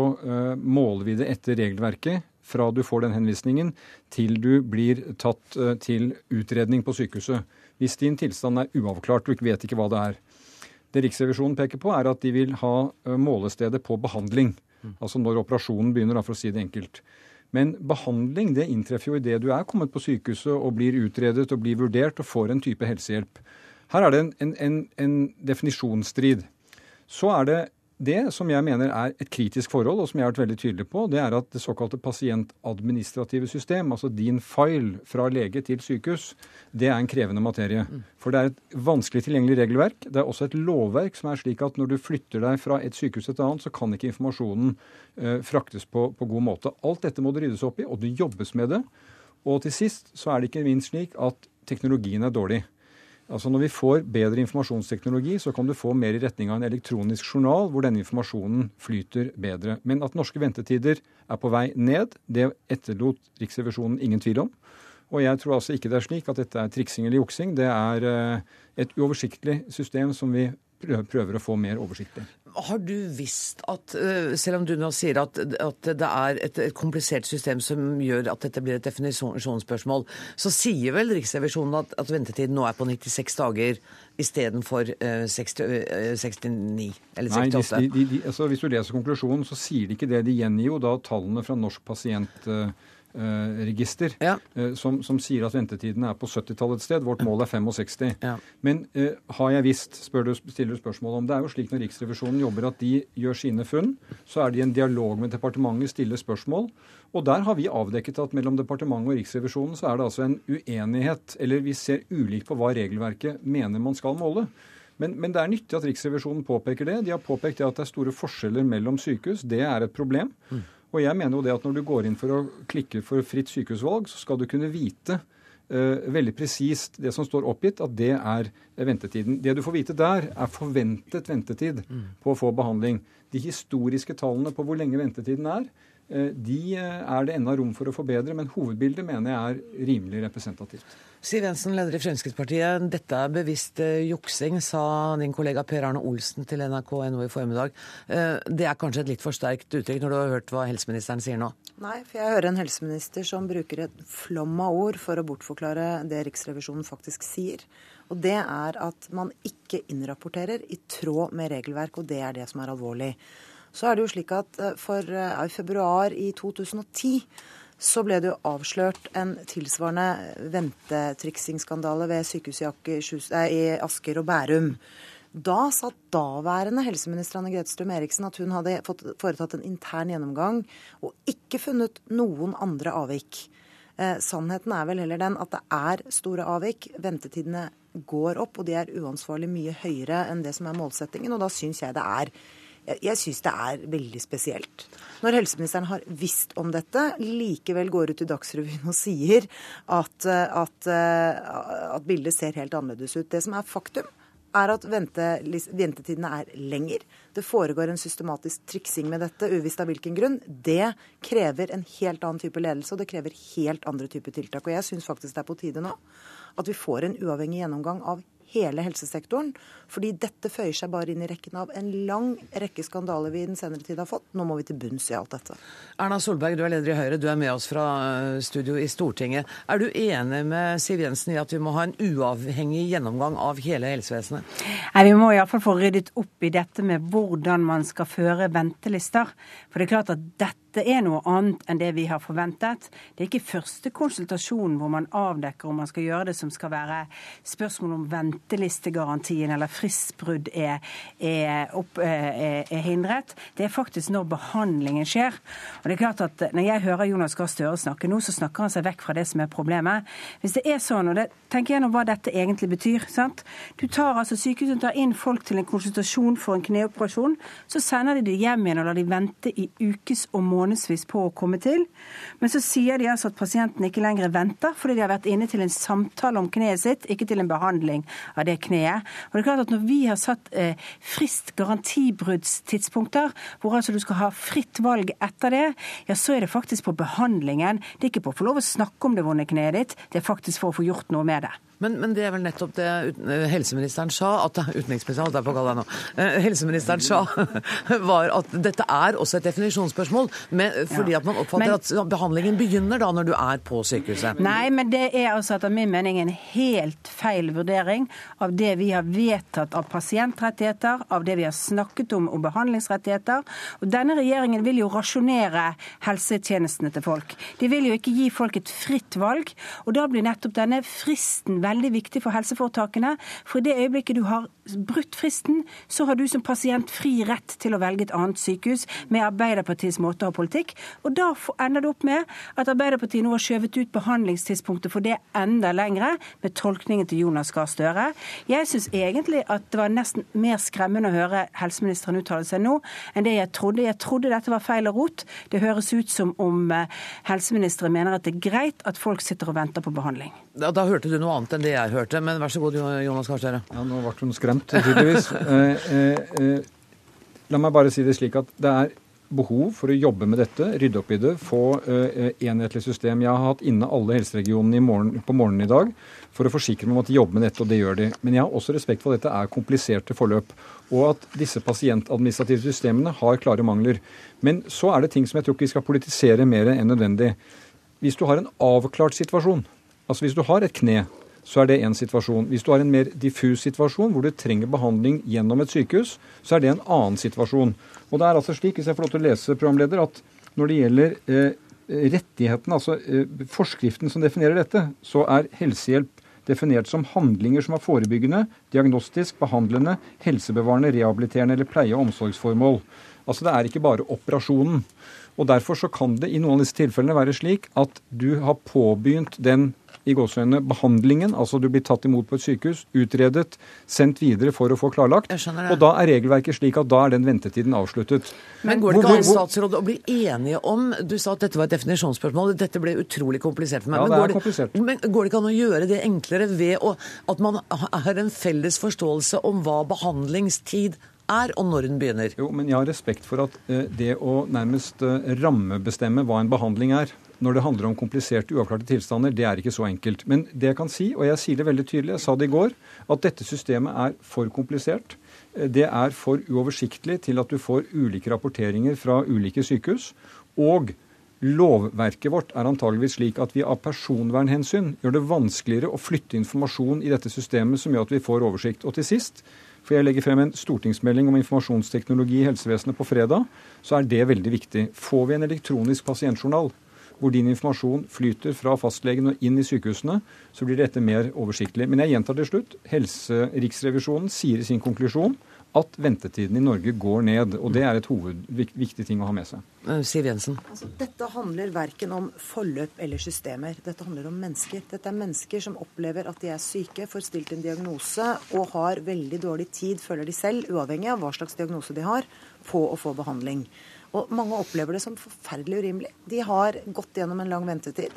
I: måler vi det etter regelverket fra du får den henvisningen til du blir tatt til utredning på sykehuset. Hvis din tilstand er uavklart, du vet ikke hva det er. Det Riksrevisjonen peker på, er at de vil ha målestedet på behandling. Altså når operasjonen begynner, for å si det enkelt. Men behandling det inntreffer jo idet du er kommet på sykehuset og blir utredet og blir vurdert og får en type helsehjelp. Her er det en, en, en definisjonsstrid. Så er det det som jeg mener er et kritisk forhold, og som jeg har vært veldig tydelig på, det er at det såkalte pasientadministrative system, altså din file fra lege til sykehus, det er en krevende materie. For det er et vanskelig tilgjengelig regelverk. Det er også et lovverk som er slik at når du flytter deg fra et sykehus til et annet, så kan ikke informasjonen eh, fraktes på, på god måte. Alt dette må det ryddes opp i, og det jobbes med det. Og til sist så er det ikke minst slik at teknologien er dårlig. Altså Når vi får bedre informasjonsteknologi, så kan du få mer i retning av en elektronisk journal hvor denne informasjonen flyter bedre. Men at norske ventetider er på vei ned, det etterlot Riksrevisjonen ingen tvil om. Og jeg tror altså ikke det er slik at dette er triksing eller juksing. Det er eh, et uoversiktlig system som vi prøver å få mer oversiktlig.
A: Har du visst at, eh, selv om du nå sier at, at det er et, et, komplisert system som gjør at dette blir et definisjonsspørsmål, så sier vel Riksrevisjonen at, at ventetiden nå er på 96 dager istedenfor uh, 69 eller 68?
I: Nei, de, de, de, altså, hvis du leser konklusjonen, så sier de ikke det. De gjengir jo da tallene fra Norsk pasient... Eh, register ja. Eh, som, som, sier at ventetiden er på 70-tallet et sted. Vårt mål er 65. Ja. Men uh, har jeg visst, du, stiller du spørsmål om. Det er jo slik når Riksrevisjonen jobber at de gjør sine funn, så er de i en dialog med departementet, stiller spørsmål. Og der har vi avdekket at mellom departementet og Riksrevisjonen så er det altså en uenighet, eller vi ser ulikt på hva regelverket mener man skal måle. Men, men, det er nyttig at Riksrevisjonen påpeker det. De har påpekt det at det er store forskjeller mellom sykehus. Det er et problem. Mm. Og jeg mener jo det at når du går inn for å klikke for fritt sykehusvalg, så skal du kunne vite uh, veldig presist det som står oppgitt, at det er ventetiden. Det du får vite der, er forventet ventetid mm. på å få behandling. De historiske tallene på hvor lenge ventetiden er, de uh, er det ennå rom for å forbedre, men hovedbildet mener jeg er rimelig representativt.
A: Siv Jensen, leder i Fremskrittspartiet. Dette er bevisst eh, juksing, sa din kollega Per Arne Olsen til NRK.no i formiddag. Eh, det er kanskje et litt for sterkt uttrykk når du har hørt hva helseministeren sier nå?
J: Nei, for jeg hører en helseminister som bruker et flom av ord for å bortforklare det Riksrevisjonen faktisk sier. Og det er at man ikke innrapporterer i tråd med regelverk, og det er det som er alvorlig. Så er det jo slik at eh, for i februar i 2010 så ble det jo avslørt en tilsvarende ventetriksingsskandale ved sykehuset i Asker og Bærum. Da sa daværende helseminister Anne Grete Strøm Eriksen at hun hadde foretatt en intern gjennomgang og ikke funnet noen andre avvik. Eh, sannheten er vel heller den at det er store avvik. Ventetidene går opp, og de er uansvarlig mye høyere enn det som er målsettingen. Og da syns jeg det er jeg, jeg syns det er veldig spesielt. Når helseministeren har visst om dette, likevel går ut i Dagsrevyen og sier at, at, at bildet ser helt annerledes ut. Det som er faktum, er at ventetidene er lenger. Det foregår en systematisk triksing med dette, uvisst av hvilken grunn. Det krever en helt annen type ledelse, og det krever helt andre typer tiltak. Og jeg syns faktisk det er på tide nå at vi får en uavhengig gjennomgang av hele helsesektoren. Fordi dette føyer seg bare inn i rekken av en lang rekke skandaler vi i den senere tid har fått. Nå må vi til bunns i alt dette.
A: Erna Solberg, du er leder i Høyre, du er med oss fra eh, studio i Stortinget. Er du enig med Siv Jensen i at vi må ha en uavhengig gjennomgang av hele helsevesenet?
K: Nei, Vi må iallfall få ryddet opp i dette med hvordan man skal føre ventelister. For det er klart at dette dette er noe annet enn det vi har forventet. Det er ikke første konsultasjon hvor man avdekker om man skal gjøre det som skal være spørsmål om ventelistegarantien eller fristbrudd er, er, opp, er, er, hindret. Det er faktisk når behandlingen skjer. Og det er klart at Når jeg hører Jonas Gahr Støre snakke nå, så snakker han seg vekk fra det som er problemet. Hvis det er sånn, og det, tenk gjennom hva dette egentlig betyr. sant? Du tar altså Sykehuset tar inn folk til en konsultasjon for en kneoperasjon. Så sender de dem hjem igjen og lar de vente i ukes og månedsvis på å komme til. Men så sier de altså at pasienten ikke lenger venter, fordi de har vært inne til en samtale om kneet sitt, ikke til en behandling av det kneet. Og det er klart at Når vi har satt eh, frist garantibruddstidspunkter, hvor altså du skal ha fritt valg etter det, ja, så er det faktisk på behandlingen. Det er ikke på å få lov å snakke om det vonde kneet ditt, det er faktisk for å få gjort noe med det.
A: Men, men, det er vel nettopp det eh, helseministeren sa at Utenriksministeren, holdt jeg på å kalle deg nå. Eh, helseministeren sa var at dette er også et definisjonsspørsmål. Med, fordi ja. at man oppfatter men, at behandlingen begynner da når du er på sykehuset.
K: Nei, men det er altså etter min mening en helt feil vurdering av det vi har vedtatt av pasientrettigheter, av det vi har snakket om om behandlingsrettigheter. Og denne regjeringen vil jo rasjonere helsetjenestene til folk. De vil jo ikke gi folk et fritt valg. Og da blir nettopp denne fristen veldig viktig for helseforetakene. For i det øyeblikket du har brutt fristen, så har du som pasient fri rett til å velge et annet sykehus med Arbeiderpartiets måte å ha politikk. Og da ender det opp med at Arbeiderpartiet nå har skjøvet ut behandlingstidspunktet for det enda lengre, med tolkningen til Jonas Gahr Støre. Jeg syns egentlig at det var nesten mer skremmende å høre helseministeren uttale seg nå, enn det jeg trodde. Jeg trodde dette var feil og rot. Det høres ut som om eh, helseministeren mener at det er greit at folk sitter og venter på behandling.
A: Da, da hørte du noe annet enn det jeg hørte, men vær så god, Jonas Gahr Støre.
I: Ja, nå ble hun skremt, tydeligvis. eh, eh, eh, la meg bare si det slik at det er behov for å jobbe med dette, rydde opp i det, få uh, enhetlig system. Jeg har hatt inne alle helseregionene morgen, på morgenen i dag for å forsikre meg om at de jobber med dette, og det gjør de. Men jeg har også respekt for at dette er kompliserte forløp, og at disse pasientadministrative systemene har klare mangler. Men så er det ting som jeg tror ikke vi skal politisere mer enn nødvendig. Hvis du har en avklart situasjon, Altså Hvis du har et kne, så er det én situasjon. Hvis du har en mer diffus situasjon hvor du trenger behandling gjennom et sykehus, så er det en annen situasjon. Og det er altså slik, hvis jeg får lov til å lese, programleder, at når det gjelder eh, rettigheten, altså eh, forskriften som definerer dette, så er helsehjelp definert som handlinger som er forebyggende, diagnostisk, behandlende, helsebevarende, rehabiliterende eller pleie- og omsorgsformål. Altså Det er ikke bare operasjonen. Og Derfor så kan det i noen av disse tilfellene være slik at du har påbegynt den i gåsøgne behandlingen, altså du blir tatt imot på et sykehus, utredet, sendt videre for å få klarlagt. Og da er regelverket slik at da er den ventetiden avsluttet.
A: Men går det ikke an, statsråd, å bli enige om Du sa at dette var et definisjonsspørsmål. Dette ble utrolig komplisert for meg.
I: Ja,
A: det
I: er komplisert.
A: Men går det ikke an å gjøre det enklere ved å, at man har en felles forståelse om hva behandlingstid er, og når den begynner?
I: Jo, men jeg har respekt for at eh, det å nærmest eh, rammebestemme hva en behandling er, når det handler om kompliserte, uavklarte tilstander, det er ikke så enkelt. Men det jeg kan si, og jeg sier det veldig tydelig, jeg sa det i går, at dette systemet er for komplisert. Det er for uoversiktlig til at du får ulike rapporteringer fra ulike sykehus. Og lovverket vårt er antageligvis slik at vi av personvernhensyn gjør det vanskeligere å flytte informasjon i dette systemet som gjør at vi får oversikt. Og til sist, for jeg legger frem en stortingsmelding om informasjonsteknologi i helsevesenet på fredag, så er det veldig viktig. Får vi en elektronisk pasientjournal, hvor din informasjon flyter fra fastlegen og inn i sykehusene, så blir dette mer oversiktlig. Men jeg gjentar til slutt. Helseriksrevisjonen sier i sin konklusjon at ventetiden i Norge går ned. Og det er et hovedviktig ting å ha med seg.
A: Eh, Siv Jensen.
J: Altså, dette handler verken om forløp eller systemer. Dette handler om mennesker. Dette er mennesker som opplever at de er syke, får stilt en diagnose og har veldig dårlig tid, føler de selv, uavhengig av hva slags diagnose de har, på å få behandling. Og mange opplever det som forferdelig urimelig. De har gått gjennom en lang ventetid.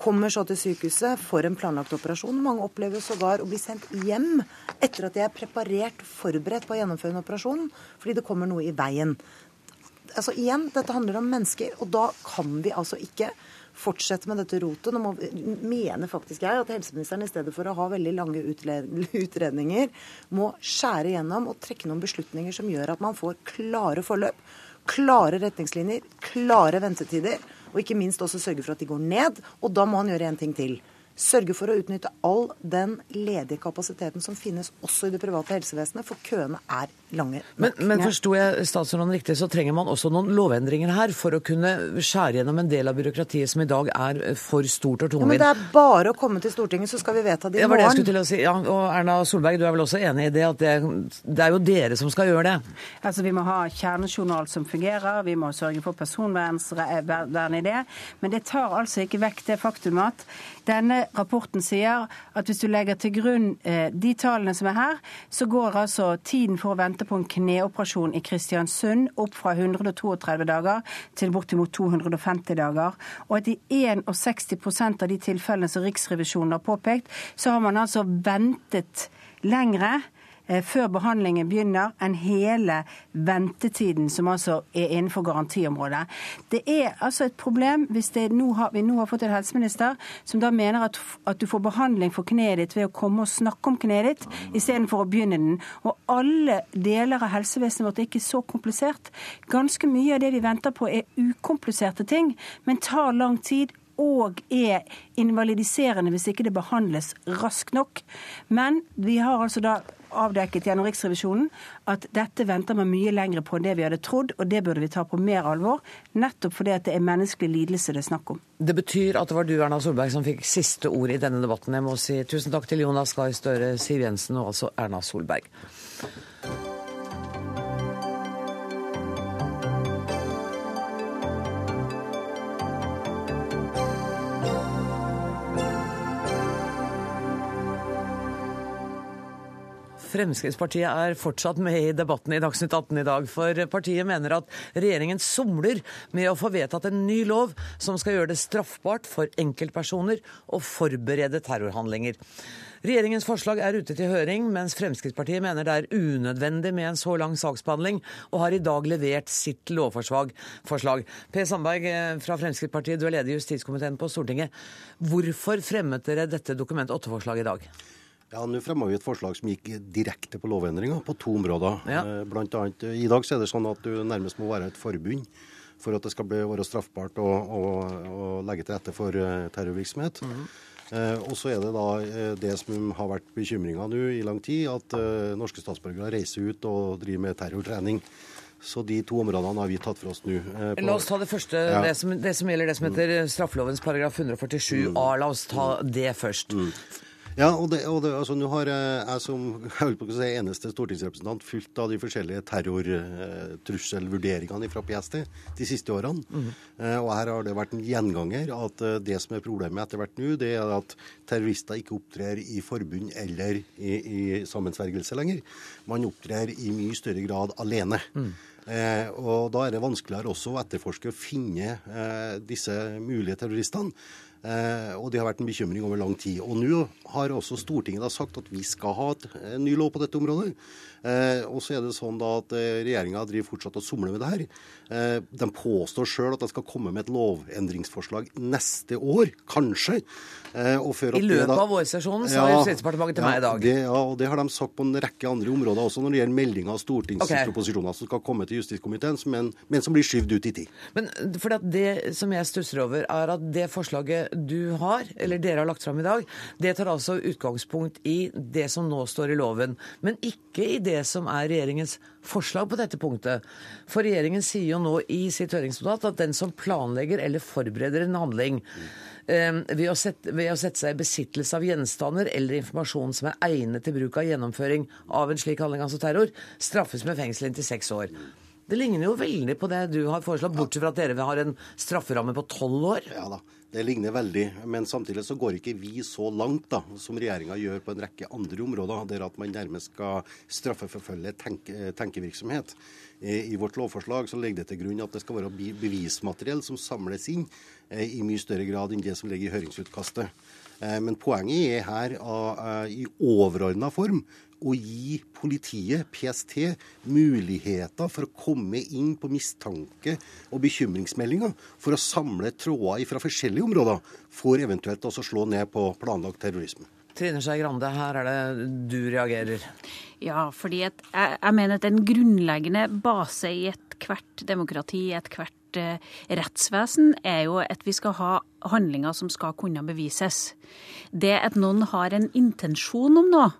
J: Kommer så til sykehuset for en planlagt operasjon. Mange opplever sågar å bli sendt hjem etter at de er preparert og forberedt på å gjennomføre en operasjon, fordi det kommer noe i veien. Altså igjen, dette handler om mennesker, og da kan vi altså ikke fortsette med dette rotet. Nå må, mener faktisk jeg at helseministeren i stedet for å ha veldig lange utredninger, må skjære gjennom og trekke noen beslutninger som gjør at man får klare forløp klare retningslinjer, klare ventetider, og ikke minst også sørge for at de går ned. Og da må han gjøre en ting til. Sørge for å utnytte all den ledige kapasiteten som finnes også i det private helsevesenet, for køene er lange.
A: Men, men forsto jeg statsråden riktig, så trenger man også noen lovendringer her for å kunne skjære gjennom en del av byråkratiet som i dag er for stort og tungvint?
J: Ja, men det er bare å komme til Stortinget, så skal vi vedta det i morgen.
A: Det var det jeg skulle til å si. Ja, og Erna Solberg, du er vel også enig i det at det, det er jo dere som skal gjøre det?
K: Altså, Vi må ha kjernejournal som fungerer, vi må sørge for personvern i det. Men det tar altså ikke vekk det faktum at denne rapporten sier at hvis du legger til grunn eh, de tallene som er her, så går altså tiden for å vente på en kneoperasjon i Kristiansund opp fra 132 dager til bortimot 250 dager. Og at i 61% av de tilfellene som Riksrevisjonen har påpekt, så har man altså ventet lengre før behandlingen begynner, enn hele ventetiden som altså er innenfor garantiområdet. Det er altså et problem hvis nå har, vi nå har fått en helseminister som da mener at, at du får behandling for kneet ditt ved å komme og snakke om kneet ditt, istedenfor å begynne den. Og alle deler av helsevesenet vårt er ikke så komplisert. Ganske mye av det vi venter på er ukompliserte ting, men tar lang tid og er invalidiserende hvis ikke det behandles raskt nok. Men vi har altså da avdekket gjennom Riksrevisjonen at dette venter man mye lenger på enn det vi hadde trodd, og det burde vi ta på mer alvor. Nettopp fordi at det er menneskelig lidelse det er snakk om.
A: Det betyr at det var du, Erna Solberg, som fikk siste ord i denne debatten. Jeg må si tusen takk til Jonas Gahr Støre, Siv Jensen og altså Erna Solberg. Fremskrittspartiet er fortsatt med i debatten i Dagsnytt 18 i dag, for partiet mener at regjeringen somler med å få vedtatt en ny lov som skal gjøre det straffbart for enkeltpersoner å forberede terrorhandlinger. Regjeringens forslag er ute til høring, mens Fremskrittspartiet mener det er unødvendig med en så lang saksbehandling, og har i dag levert sitt lovforslag. Per Sandberg eh, fra Fremskrittspartiet, du er leder i justiskomiteen på Stortinget. Hvorfor fremmet dere dette Dokument 8-forslaget i dag?
L: Ja, Nå fremma vi et forslag som gikk direkte på lovendringer på to områder. Ja. Eh, blant annet, eh, I dag så er det sånn at du nærmest må være et forbund for at det skal bli, være straffbart å, å, å legge til rette for eh, terrorvirksomhet. Mm -hmm. eh, og så er det da det som har vært bekymringa nå i lang tid, at eh, norske statsborgere reiser ut og driver med terrortrening. Så de to områdene har vi tatt for oss nå.
A: Eh, La oss ta det første, ja. det, som, det, som, gjelder det som heter straffelovens paragraf 147 mm. a. La oss ta det først. Mm.
L: Ja, og, det, og det, altså, nå har jeg som jeg på å si, eneste stortingsrepresentant fulgt av de forskjellige terrortrusselvurderingene fra PST de siste årene. Mm. og her har det vært en gjenganger at eh, det som er problemet etter hvert nå, det er at terrorister ikke opptrer i forbund eller i, i sammensvergelse lenger. Man opptrer i mye større grad alene. Mm. Eh, og Da er det vanskeligere også å etterforske og finne eh, disse mulige terroristene. Eh, og det har vært en bekymring over lang tid. Og nå har også Stortinget sagt at vi skal ha en ny lov på dette området. Eh, og så er det sånn da at eh, regjeringa driver fortsatt og somler med det her. Eh, de påstår sjøl at de skal komme med et lovendringsforslag neste år, kanskje.
A: Eh, I løpet da, av vårsesjonen, sa ja, Justisdepartementet til
L: ja,
A: meg i dag.
L: Det, ja, og det har de sagt på en rekke andre områder også, når det gjelder meldinger av stortingsproposisjoner okay. som skal komme til justiskomiteen, men, men, som blir skyvd ut i tid.
A: Men for Det som jeg stusser over, er at det forslaget du har, eller dere har lagt fram i dag, det tar altså utgangspunkt i det som nå står i loven, men ikke i det det som er regjeringens forslag på dette punktet. For regjeringen sier jo nå i sitt høringsnotat at den som planlegger eller forbereder en handling eh, ved, å sette, ved, å sette, seg i besittelse av gjenstander eller informasjon som er egnet til bruk av gjennomføring av en slik handling, altså terror, straffes med fengsel inntil seks år. Det ligner jo veldig på det du har foreslått, bortsett fra at dere har en strafferamme på tolv år.
L: Ja da. Det ligner veldig, men samtidig så går ikke vi så langt da, som regjeringa gjør på en rekke andre områder, der at man nærmest skal straffeforfølge tenke, tenkevirksomhet. I vårt lovforslag så ligger det til grunn at det skal være bevismateriell som samles inn eh, i mye større grad enn det som ligger i høringsutkastet. Eh, men poenget er her eh, i overordna form å gi politiet, PST, muligheter for å komme inn på mistanke og bekymringsmeldinger for å samle tråder fra forskjellige områder, for eventuelt også slå ned på planlagt terrorisme.
A: Trine Skei Grande, her er det du reagerer.
M: Ja, fordi jeg, jeg mener at en grunnleggende base i ethvert demokrati, i ethvert eh, rettsvesen, er jo at vi skal ha handlinger som skal kunne bevises. Det at noen har en intensjon om noe,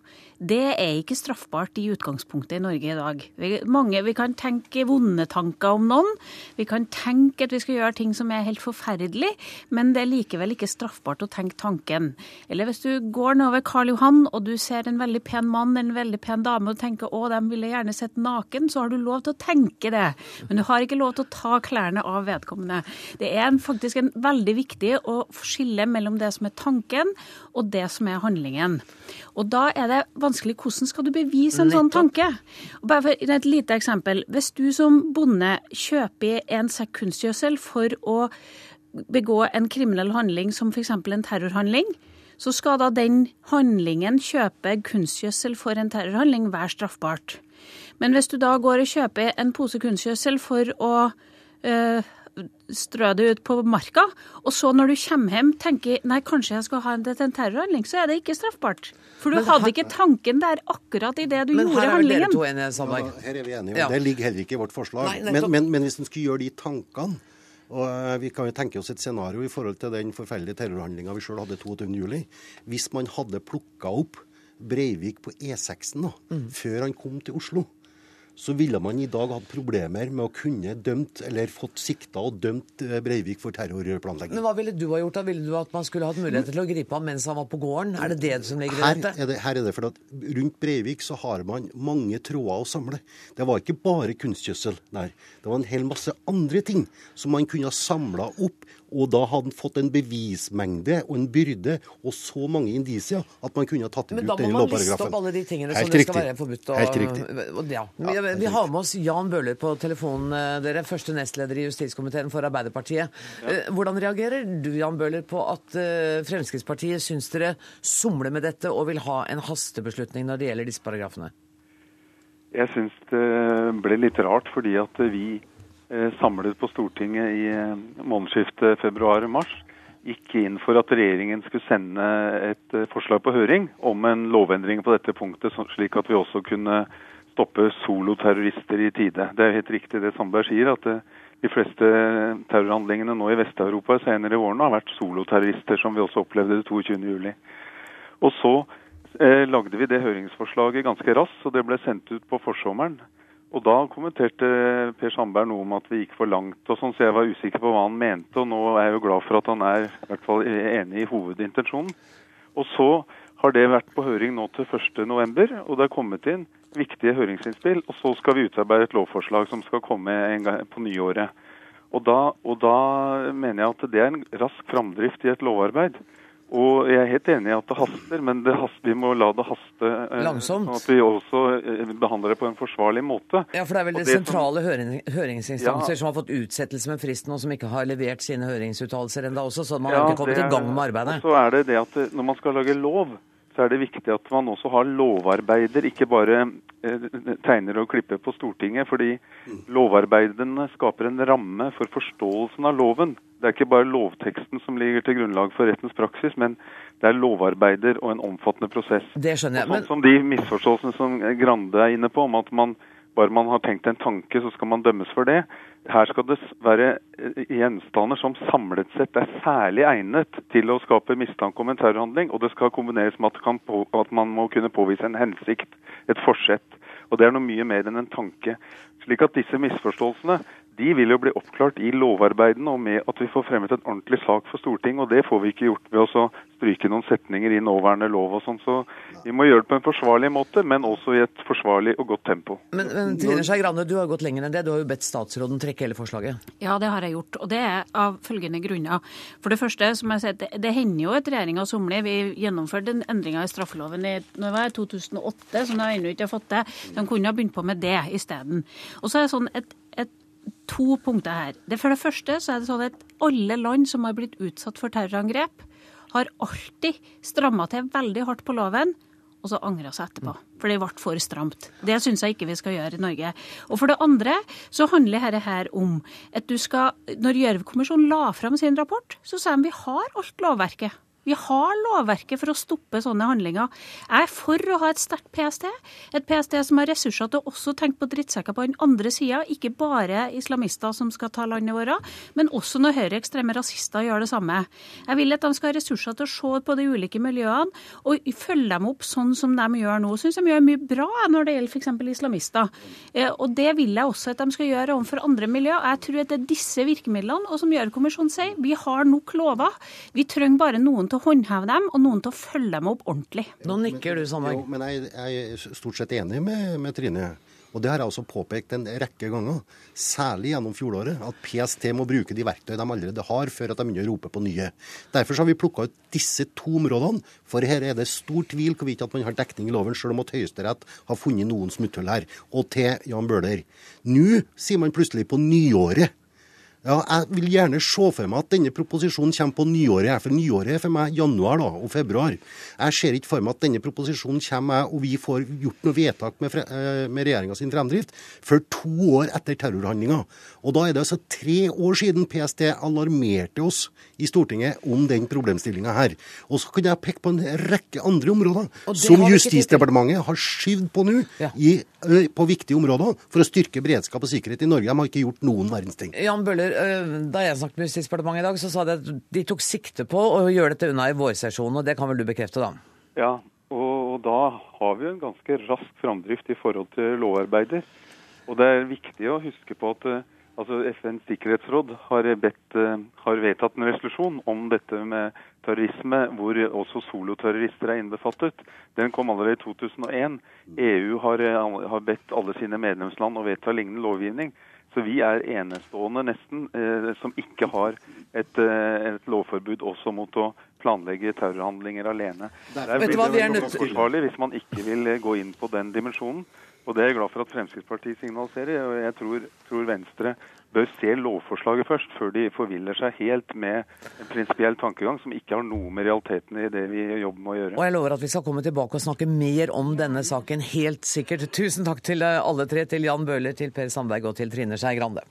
M: det er ikke straffbart i utgangspunktet i Norge i dag. Vi, mange, vi kan tenke vonde tanker om noen. Vi kan tenke at vi skal gjøre ting som er helt forferdelig, men det er likevel ikke straffbart å tenke tanken. Eller hvis du går nedover Karl Johan og du ser en veldig pen mann, en veldig pen dame og tenker å, de ville gjerne sett naken, så har du lov til å tenke det. Men du har ikke lov til å ta klærne av vedkommende. Det er en, faktisk en veldig viktig å skille mellom det som er tanken og det som er handlingen. Og da er det vanskelig hvordan skal du bevise en sånn tanke? Bare for Et lite eksempel. Hvis du som bonde kjøper en sekk kunstgjødsel for å begå en kriminell handling som f.eks. en terrorhandling, så skal da den handlingen kjøpe kunstgjødsel for en terrorhandling være straffbart. Men hvis du da går og kjøper en pose kunstgjødsel for å øh, strø det ut på marka, og så når du kommer hjem tenker nei, kanskje jeg skal ha det til en terrorhandling, så er det ikke straffbart. For du men hadde ikke tanken der akkurat i det du gjorde handlingen. Men her er dere to
L: enige, Sandberg. Ja, her er vi enige, ja. det ligger heller ikke i vårt forslag. Nei, men, men, men, hvis en skulle gjøre de tankene og eh, Vi kan jo tenke oss et scenario i forhold til den forferdelige terrorhandlinga vi sjøl hadde 22.07. Hvis man hadde plukka opp Breivik på E6-en mm. før han kom til Oslo, så ville man i dag hatt problemer med å kunne dømt eller fått sikta og dømt eh, Breivik for terrorplanlegging.
A: Men Hva ville du ha gjort? da? Ville du at man skulle hatt mulighet til å gripe ham mens han var på gården? Er det det som ligger
L: i dette? Er det, her er det for at Rundt Breivik så har man mange tråder å samle. Det var ikke bare kunstgjødsel der. Det var en hel masse andre ting som man kunne ha samla opp og da hadde han fått en bevismengde og en byrde og så mange indisier at man kunne ha tatt i bruk denne lovparagrafen. Men da må man liste opp
A: alle de tingene Helt som det skal være forbudt. Og,
L: Helt riktig.
A: Og, ja. Vi, vi, har med oss Jan Bøhler på telefonen, eh, dere. Første nestleder i justiskomiteen for Arbeiderpartiet. Ja. Eh, hvordan reagerer du, Jan Bøhler, på at uh, Fremskrittspartiet syns dere somler med dette og vil ha en hastebeslutning når det gjelder disse paragrafene?
N: Jeg syns det ble litt rart, fordi at vi Eh, samlet på Stortinget i eh, månedsskiftet februar-mars, gikk inn for at regjeringen skulle sende et eh, forslag på høring om en lovendring på dette punktet, slik at vi også kunne stoppe soloterrorister i tide. Det er helt riktig det Sandberg sier, at de fleste terrorhandlingene nå i Vest-Europa senere i årene har vært soloterrorister, som vi også opplevde det 22.07. Og så eh, lagde vi det høringsforslaget ganske raskt, og det ble sendt ut på forsommeren. Og da kommenterte Per Sandberg noe om at vi gikk for langt, og sånn, så jeg var usikker på hva han mente. Og nå er jeg jo glad for at han er i hvert fall enig i hovedintensjonen. Og så har det vært på høring nå til 1.11, og det er kommet inn viktige høringsinnspill. Og så skal vi utarbeide et lovforslag som skal komme på nyåret. Og da, og da mener jeg at det er en rask framdrift i et lovarbeid. Og jeg er helt enig i at det haster, men det haster, vi må la det haste.
A: Eh, Langsomt.
N: Sånn at vi også eh, behandler det på en forsvarlig måte.
A: Ja, For det er vel det sentrale som, høring, høringsinstanser ja, som har fått utsettelse med fristen, og som ikke har levert sine høringsuttalelser ennå også, så man ja, har ikke kommet i gang med arbeidet.
N: Og så er det det at eh, når man skal lage lov, så er det viktig at man også har lovarbeider, ikke bare eh, tegner og klipper på Stortinget. Fordi lovarbeidene skaper en ramme for forståelsen av loven. Det er ikke bare lovteksten som ligger til grunnlag for rettens praksis, men det er lovarbeider og en omfattende prosess.
A: Det skjønner jeg.
N: Sånn men... som de misforståelsene som Grande er inne på, om at man bare man har tenkt en tanke, så skal man dømmes for det. Her skal det være eh, gjenstander som samlet sett er særlig egnet til å skape mistanke om en terrorhandling, og det skal kombineres med at, på, at man må kunne påvise en hensikt, et forsett. Og det er noe mye mer enn en tanke. Slik at disse misforståelsene de vil jo bli oppklart i lovarbeidene og med at vi får fremmet en ordentlig sak for Stortinget. Og det får vi ikke gjort ved å stryke noen setninger i nåværende lov og sånn. Så vi må gjøre det på en forsvarlig måte, men også i et forsvarlig og godt tempo.
A: Men, men Trine Skei Grande, du har gått lenger enn det. Du har jo bedt statsråden trekke hele forslaget.
M: Ja, det har jeg gjort. Og det er av følgende grunner. For det første, som jeg sier, det, det hender jo at regjeringa somler. Vi gjennomførte en endringer i straffeloven i når var 2008, som de ennå ikke har fått til. De kunne ha begynt på med det isteden. Og så er det sånn et to punkter her. Det For det første så er det sånn at alle land som har blitt utsatt for terrorangrep, har alltid stramma til veldig hardt på loven, og så angra seg etterpå. For det ble for stramt. Det syns jeg ikke vi skal gjøre i Norge. Og for det andre så handler dette her om at du skal Når Gjørv-kommisjonen la fram sin rapport, så sa de vi har alt lovverket. Vi har lovverket for å stoppe sånne handlinger. Jeg er for å ha et sterkt PST. Et PST som har ressurser til å også tenke på drittsekker på den andre sida, ikke bare islamister som skal ta landet vårt, men også når høyreekstreme rasister gjør det samme. Jeg vil at de skal ha ressurser til å se på de ulike miljøene og følge dem opp sånn som de gjør nå. Syns de gjør mye bra når det gjelder f.eks. islamister. Eh, og det vil jeg også at de skal gjøre overfor andre miljø. Jeg tror at det er disse virkemidlene, og som Gjørv-kommisjonen sier, vi har nok lover. Vi trenger bare noen til å håndheve dem, og noen til å følge dem opp ordentlig.
A: Nå nikker du, Sandberg.
L: Men jeg, jeg, er stort sett enig med, med Trine. Og det har jeg også påpekt en rekke ganger, særlig gjennom fjoråret, at PST må bruke de verktøy de allerede har, før at de begynner å rope på nye. Derfor har vi plukka ut disse to områdene, for her er det stor tvil hvorvidt at man har dekning i loven, selv om at Høyesterett har funnet noen smutthull her. Og til Jan Bøhler. Nå sier man plutselig på nyåret ja, Jeg vil gjerne se for meg at denne proposisjonen kommer på nyåret. For nyåret er for meg januar da, og februar. Jeg ser ikke for meg at denne proposisjonen kommer og vi får gjort noe vedtak med, eh, med regjeringa sin fremdrift før to år etter terrorhandlinga. Og da er det altså tre år siden PST alarmerte oss i Stortinget om den problemstillinga her. Og så kunne jeg peke på en rekke andre områder som Justisdepartementet har skyvd på nå ja. på viktige områder for å styrke beredskap og sikkerhet i Norge. De har ikke gjort noen verdens ting.
A: Jan Bøhler, da jeg snakket med Justisdepartementet i dag, så sa de at de tok sikte på å gjøre dette unna i vårsesjonen. og Det kan vel du bekrefte, da?
N: Ja, og, da har vi en ganske rask framdrift i forhold til lovarbeider. Og det er viktig å huske på at altså FNs sikkerhetsråd har, bedt, har vedtatt en resolusjon om dette med terrorisme, hvor også soloterrorister er innbefattet. Den kom allerede i 2001. EU har, har bedt alle sine medlemsland å vedta lignende lovgivning. Så vi er enestående nesten eh, som ikke har et, eh, et, lovforbud også mot å planlegge terrorhandlinger alene. Det er veldig forsvarlig hvis man ikke vil eh, gå inn på den dimensjonen. Og Det er jeg glad for at Fremskrittspartiet signaliserer. og Jeg tror, tror Venstre bør se lovforslaget først, før de forviller seg helt med en prinsipiell tankegang som ikke har noe med realiteten i det vi jobber med å gjøre.
A: Og Jeg lover at vi skal komme tilbake og snakke mer om denne saken, helt sikkert. Tusen takk til alle tre, til Jan Bøhler, til Per Sandberg og til Trine Skei Grande.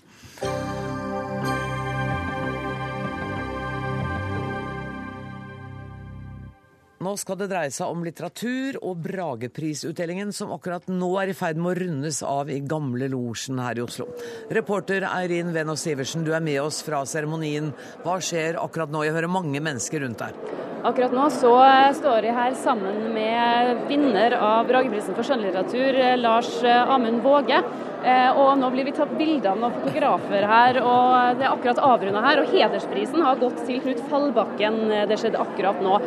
A: Nå skal det dreie seg om litteratur og Brageprisutdelingen, som akkurat nå er i ferd med å rundes av i Gamle Losjen her i Oslo. Reporter Eirin Venås Sivertsen, du er med oss fra seremonien. Hva skjer akkurat nå? Jeg hører mange mennesker rundt her.
O: Akkurat nå så står jeg her sammen med vinner av Brageprisen for skjønnlitteratur, Lars Amund Våge. Eh, og nå blir vi tatt bilder av noen fotografer her, og det er akkurat avrunda her. Og hedersprisen har gått til Knut Fallbakken. Det skjedde akkurat nå.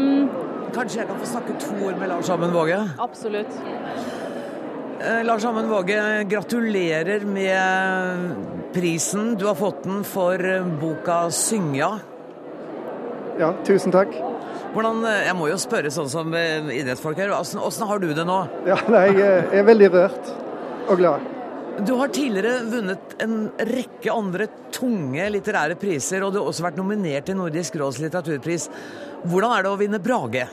O: Um,
A: Kanskje jeg kan få snakke to ord med Lars Amund Våge?
O: Absolutt.
A: Eh, Lars Amund Våge, gratulerer med prisen. Du har fått den for boka 'Syngja'.
P: Ja, tusen takk.
A: Hvordan, eh, jeg må jo spørre sånn som idrettsfolk her, hvordan har du det nå?
P: Ja, nei, Jeg er veldig rørt og glad.
A: Du har tidligere vunnet en rekke andre tunge litterære priser, og du har også vært nominert til Nordisk råds litteraturpris. Hvordan er det å vinne Brage?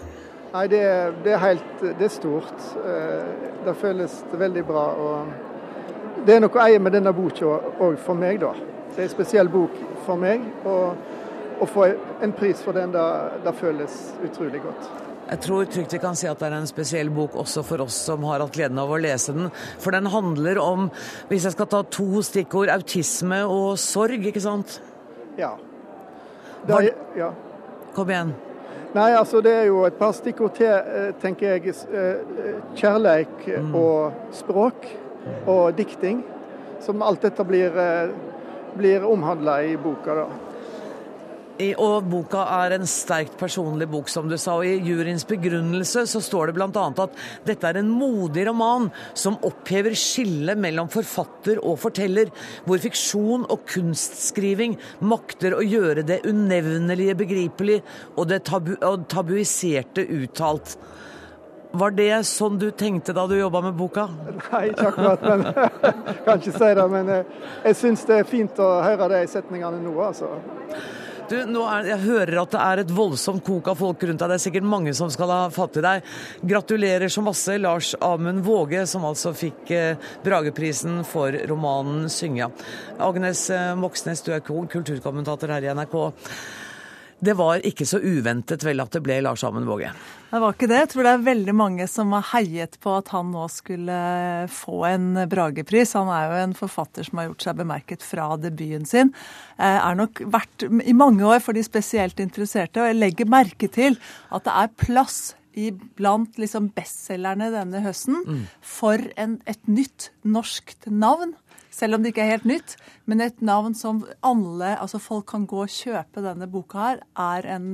P: Nei, det, det, er helt Det er stort. Eh, det føles veldig bra. og Det er noe å eie med denne boka òg for meg, da. Det er en spesiell bok for meg. Og å få en pris for den, det, føles utrolig godt.
A: Jeg tror trygt vi kan si at det er en spesiell bok også for oss som har hatt gleden av å lese den. For den handler om, hvis jeg skal ta to stikkord, autisme og sorg, ikke sant?
P: Ja. Er, ja.
A: Kom igjen.
P: Nei, altså det er jo et par stikkord til, eh, tenker jeg. Eh, kjærleik mm. og språk og dikting. Som alt dette blir, eh, blir omhandla i boka. da.
A: Og boka er en sterkt personlig bok, som du sa. Og i juryens begrunnelse så står det bl.a. at dette er en modig roman som opphever skillet mellom forfatter og forteller, hvor fiksjon og kunstskriving makter å gjøre det unevnelige begripelig og det tabu og tabuiserte uttalt. Var det sånn du tenkte da du jobba med boka?
P: Nei, ikke akkurat. men kan ikke si det. Men jeg, jeg syns det er fint å høre de setningene nå, altså.
A: Du, er, Jeg hører at det er et voldsomt kok av folk rundt deg. Det er sikkert mange som skal ha fatt i deg. Gratulerer så masse, Lars Amund Våge, som altså fikk eh, Brageprisen for romanen 'Syngja'. Agnes eh, Moxnes, du er kulturkommentator her i NRK. Det var ikke så uventet vel at det ble Lars Amund Våge?
F: Det var ikke det. Jeg tror det er veldig mange som har heiet på at han nå skulle få en Bragepris. Han er jo en forfatter som har gjort seg bemerket fra debuten sin. Eh, er nok vært i mange år for de spesielt interesserte. Og jeg legger merke til at det er plass blant liksom bestselgerne denne høsten mm. for en, et nytt norskt navn selv om det ikke er helt nytt. Men et navn som alle, altså folk kan gå og kjøpe denne boka her, er en,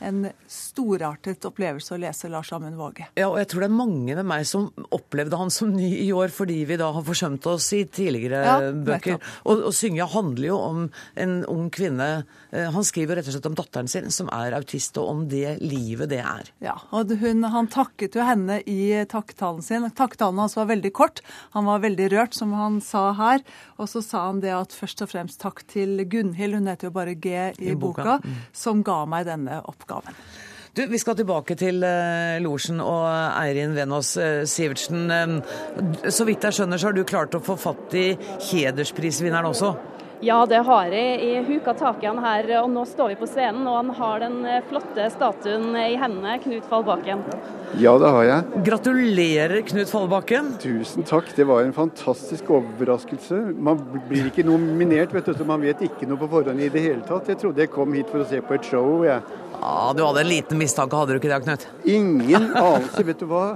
F: en storartet opplevelse å lese Lars Amund Våge.
A: Ja, og jeg tror det er mange med meg som opplevde han som ny i år fordi vi da har forsømt oss i tidligere ja, bøker. Og, og Synge handler jo om en ung kvinne. Eh, han skriver rett og slett om datteren sin, som er autist, og om det livet det er.
F: Ja, og hun, han takket jo henne i takktalen sin. Takktalen hans var veldig kort. Han var veldig rørt, som han sa her. Og så sa han det at først og fremst takk til Gunhild, hun heter jo bare G i, I boka, boka mm. som ga meg denne oppgaven.
A: Du, Vi skal tilbake til uh, Losjen og Eirin Venås uh, Sivertsen. Um, så vidt jeg skjønner, så har du klart å få fatt i hedersprisvinneren også?
O: Ja, det har jeg. Jeg huka tak i han her, og nå står vi på scenen. Og han har den eh, flotte statuen i hendene, Knut Fallbakken.
Q: Ja, det har jeg.
A: Gratulerer, Knut Fallbakken.
Q: Tusen takk. Det var en fantastisk overraskelse. Man blir ikke nominert, vet du, så man vet ikke noe på forhånd i det hele tatt. Jeg trodde jeg kom hit for å se på et show, jeg.
A: Ja, Du hadde en liten mistanke, hadde du ikke det, Knut?
Q: Ingen anelse. Vet du hva?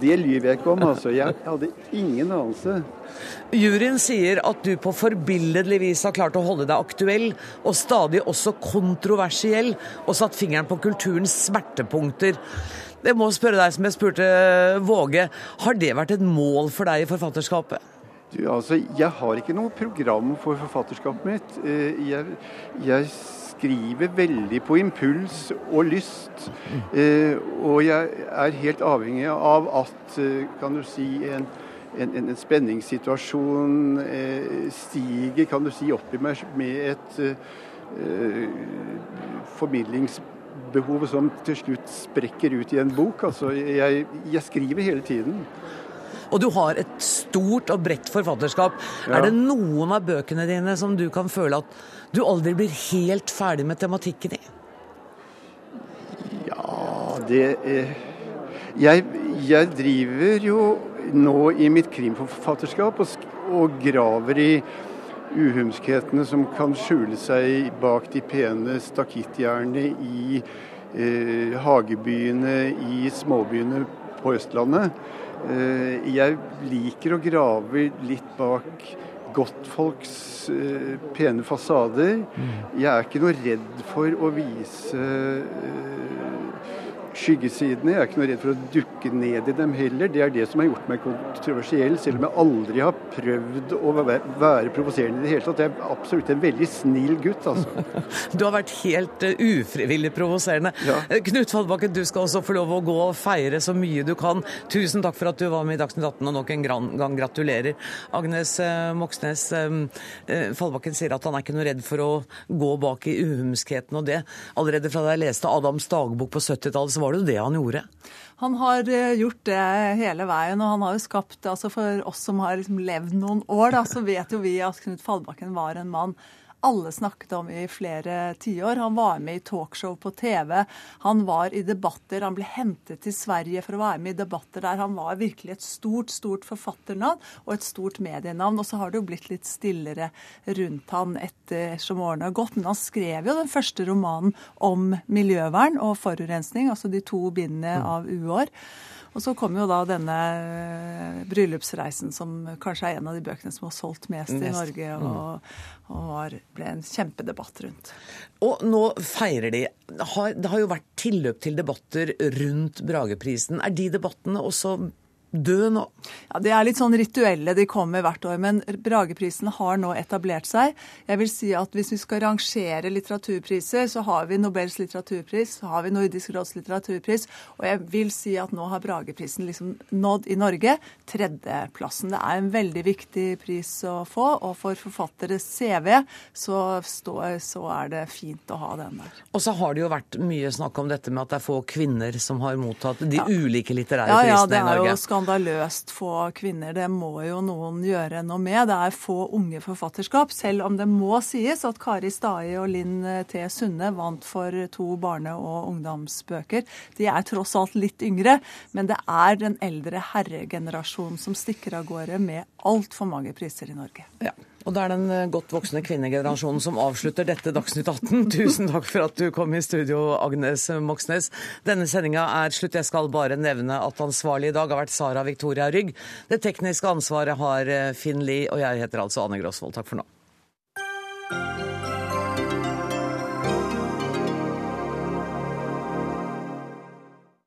Q: Det lyver jeg ikke om, altså. Jeg hadde ingen anelse.
A: Juryen sier at du på forbilledlig vis har klart å holde deg aktuell, og stadig også kontroversiell, og satt fingeren på kulturens smertepunkter. Jeg må spørre deg som jeg spurte Våge, har det vært et mål for deg i forfatterskapet?
Q: Du, altså, jeg har ikke noe program for forfatterskapet mitt. Eh, jeg, jeg skriver veldig på impuls og lyst. Eh, og jeg er helt avhengig av at, eh, kan du si, en, en, en spenningssituasjon eh, stiger, kan du si, opp i meg med et eh, formidlingsbehov som til slutt sprekker ut i en bok. Altså, jeg, jeg skriver hele tiden.
A: Og du har et stort og bredt forfatterskap. Ja. Er det noen av bøkene dine som du kan føle at du aldri blir helt ferdig med tematikken i?
Q: Ja, det er jeg, jeg driver jo nå i mitt krimforfatterskap og, og graver i uhumskhetene som kan skjule seg bak de pene stakittjernene i eh, hagebyene i småbyene på Østlandet. Eh, jeg liker å grave litt bak godtfolks uh, pene fasader. Mm. Jeg er ikke noe redd for å vise uh, skyggesidene. Jeg er ikke noe redd for å dukke ned i dem heller. Det er det som har gjort meg kontroversiell, selv om jeg aldri har prøvd å være provoserende i det hele tatt. Jeg er absolutt en veldig snill gutt, altså.
A: Du har vært helt uh, ufrivillig provoserende. Ja. Eh, Knut Fallbakken, du skal også få lov å gå og feire så mye du kan. Tusen takk for at du var med i Dagsnytt 18, og nok en gang gratulerer. Agnes uh, Moxnes, Fallbakken sier at han er ikke noe redd for å gå bak i uhumskheten og det. Allerede fra da jeg leste Adams dagbok på 70-tallet, så var var det jo det han gjorde.
F: Han har eh, gjort det hele veien, og han har jo skapt altså For oss som har liksom levd noen år, da, så vet jo vi at Knut Fallbakken var en mann alle snakket om i flere tiår. Han var med i talkshow på TV. Han var i debatter. Han ble hentet til Sverige for å være med i debatter der. Han var virkelig et stort, stort forfatternavn og et stort medienavn. Og så har det jo blitt litt stillere rundt han etter som årene har gått. Men han skrev jo den første romanen om miljøvern og forurensning, altså de to bindene av uår. Og så kom jo da denne eh, bryllupsreisen, som kanskje er en av de bøkene som har solgt mest, i Norge, mm. og, og ble en kjempedebatt rundt.
A: Og nå feirer de. Det har jo vært tilløp til debatter rundt Brageprisen. Er de debattene også dø nå?
F: Ja, Det er litt sånn rituelle de kommer hvert år. Men Brageprisen har nå etablert seg. Jeg vil si at Hvis vi skal rangere litteraturpriser, så har vi Nobels litteraturpris, så har vi Nordisk råds litteraturpris. Og jeg vil si at nå har Brageprisen liksom nådd i Norge tredjeplassen. Det er en veldig viktig pris å få. Og for forfatteres CV så, står, så er det fint å ha den der.
A: Og så har det jo vært mye snakk om dette med at det er få kvinner som har mottatt de ja. ulike litterære prisene ja, ja, i Norge
F: skandaløst få kvinner. Det må jo noen gjøre noe med. Det er få unge forfatterskap, selv om det må sies at Kari Stai og Linn T. Sunne vant for to barne- og ungdomsbøker. De er tross alt litt yngre, men det er den eldre herregenerasjonen som stikker av gårde med altfor mange priser i Norge.
A: Ja. Og det er den eh, godt voksne kvinnegenerasjonen som avslutter dette Dagsnytt 18. Tusen takk for at du kom i studio, Agnes Moxnes. Denne sendinga er slutt. Jeg skal bare nevne at ansvarlig i dag har vært Sara Victoria Rygg. Det tekniske ansvaret har eh, Finn Lie, og jeg heter altså Anne Grosvold. Takk for nå.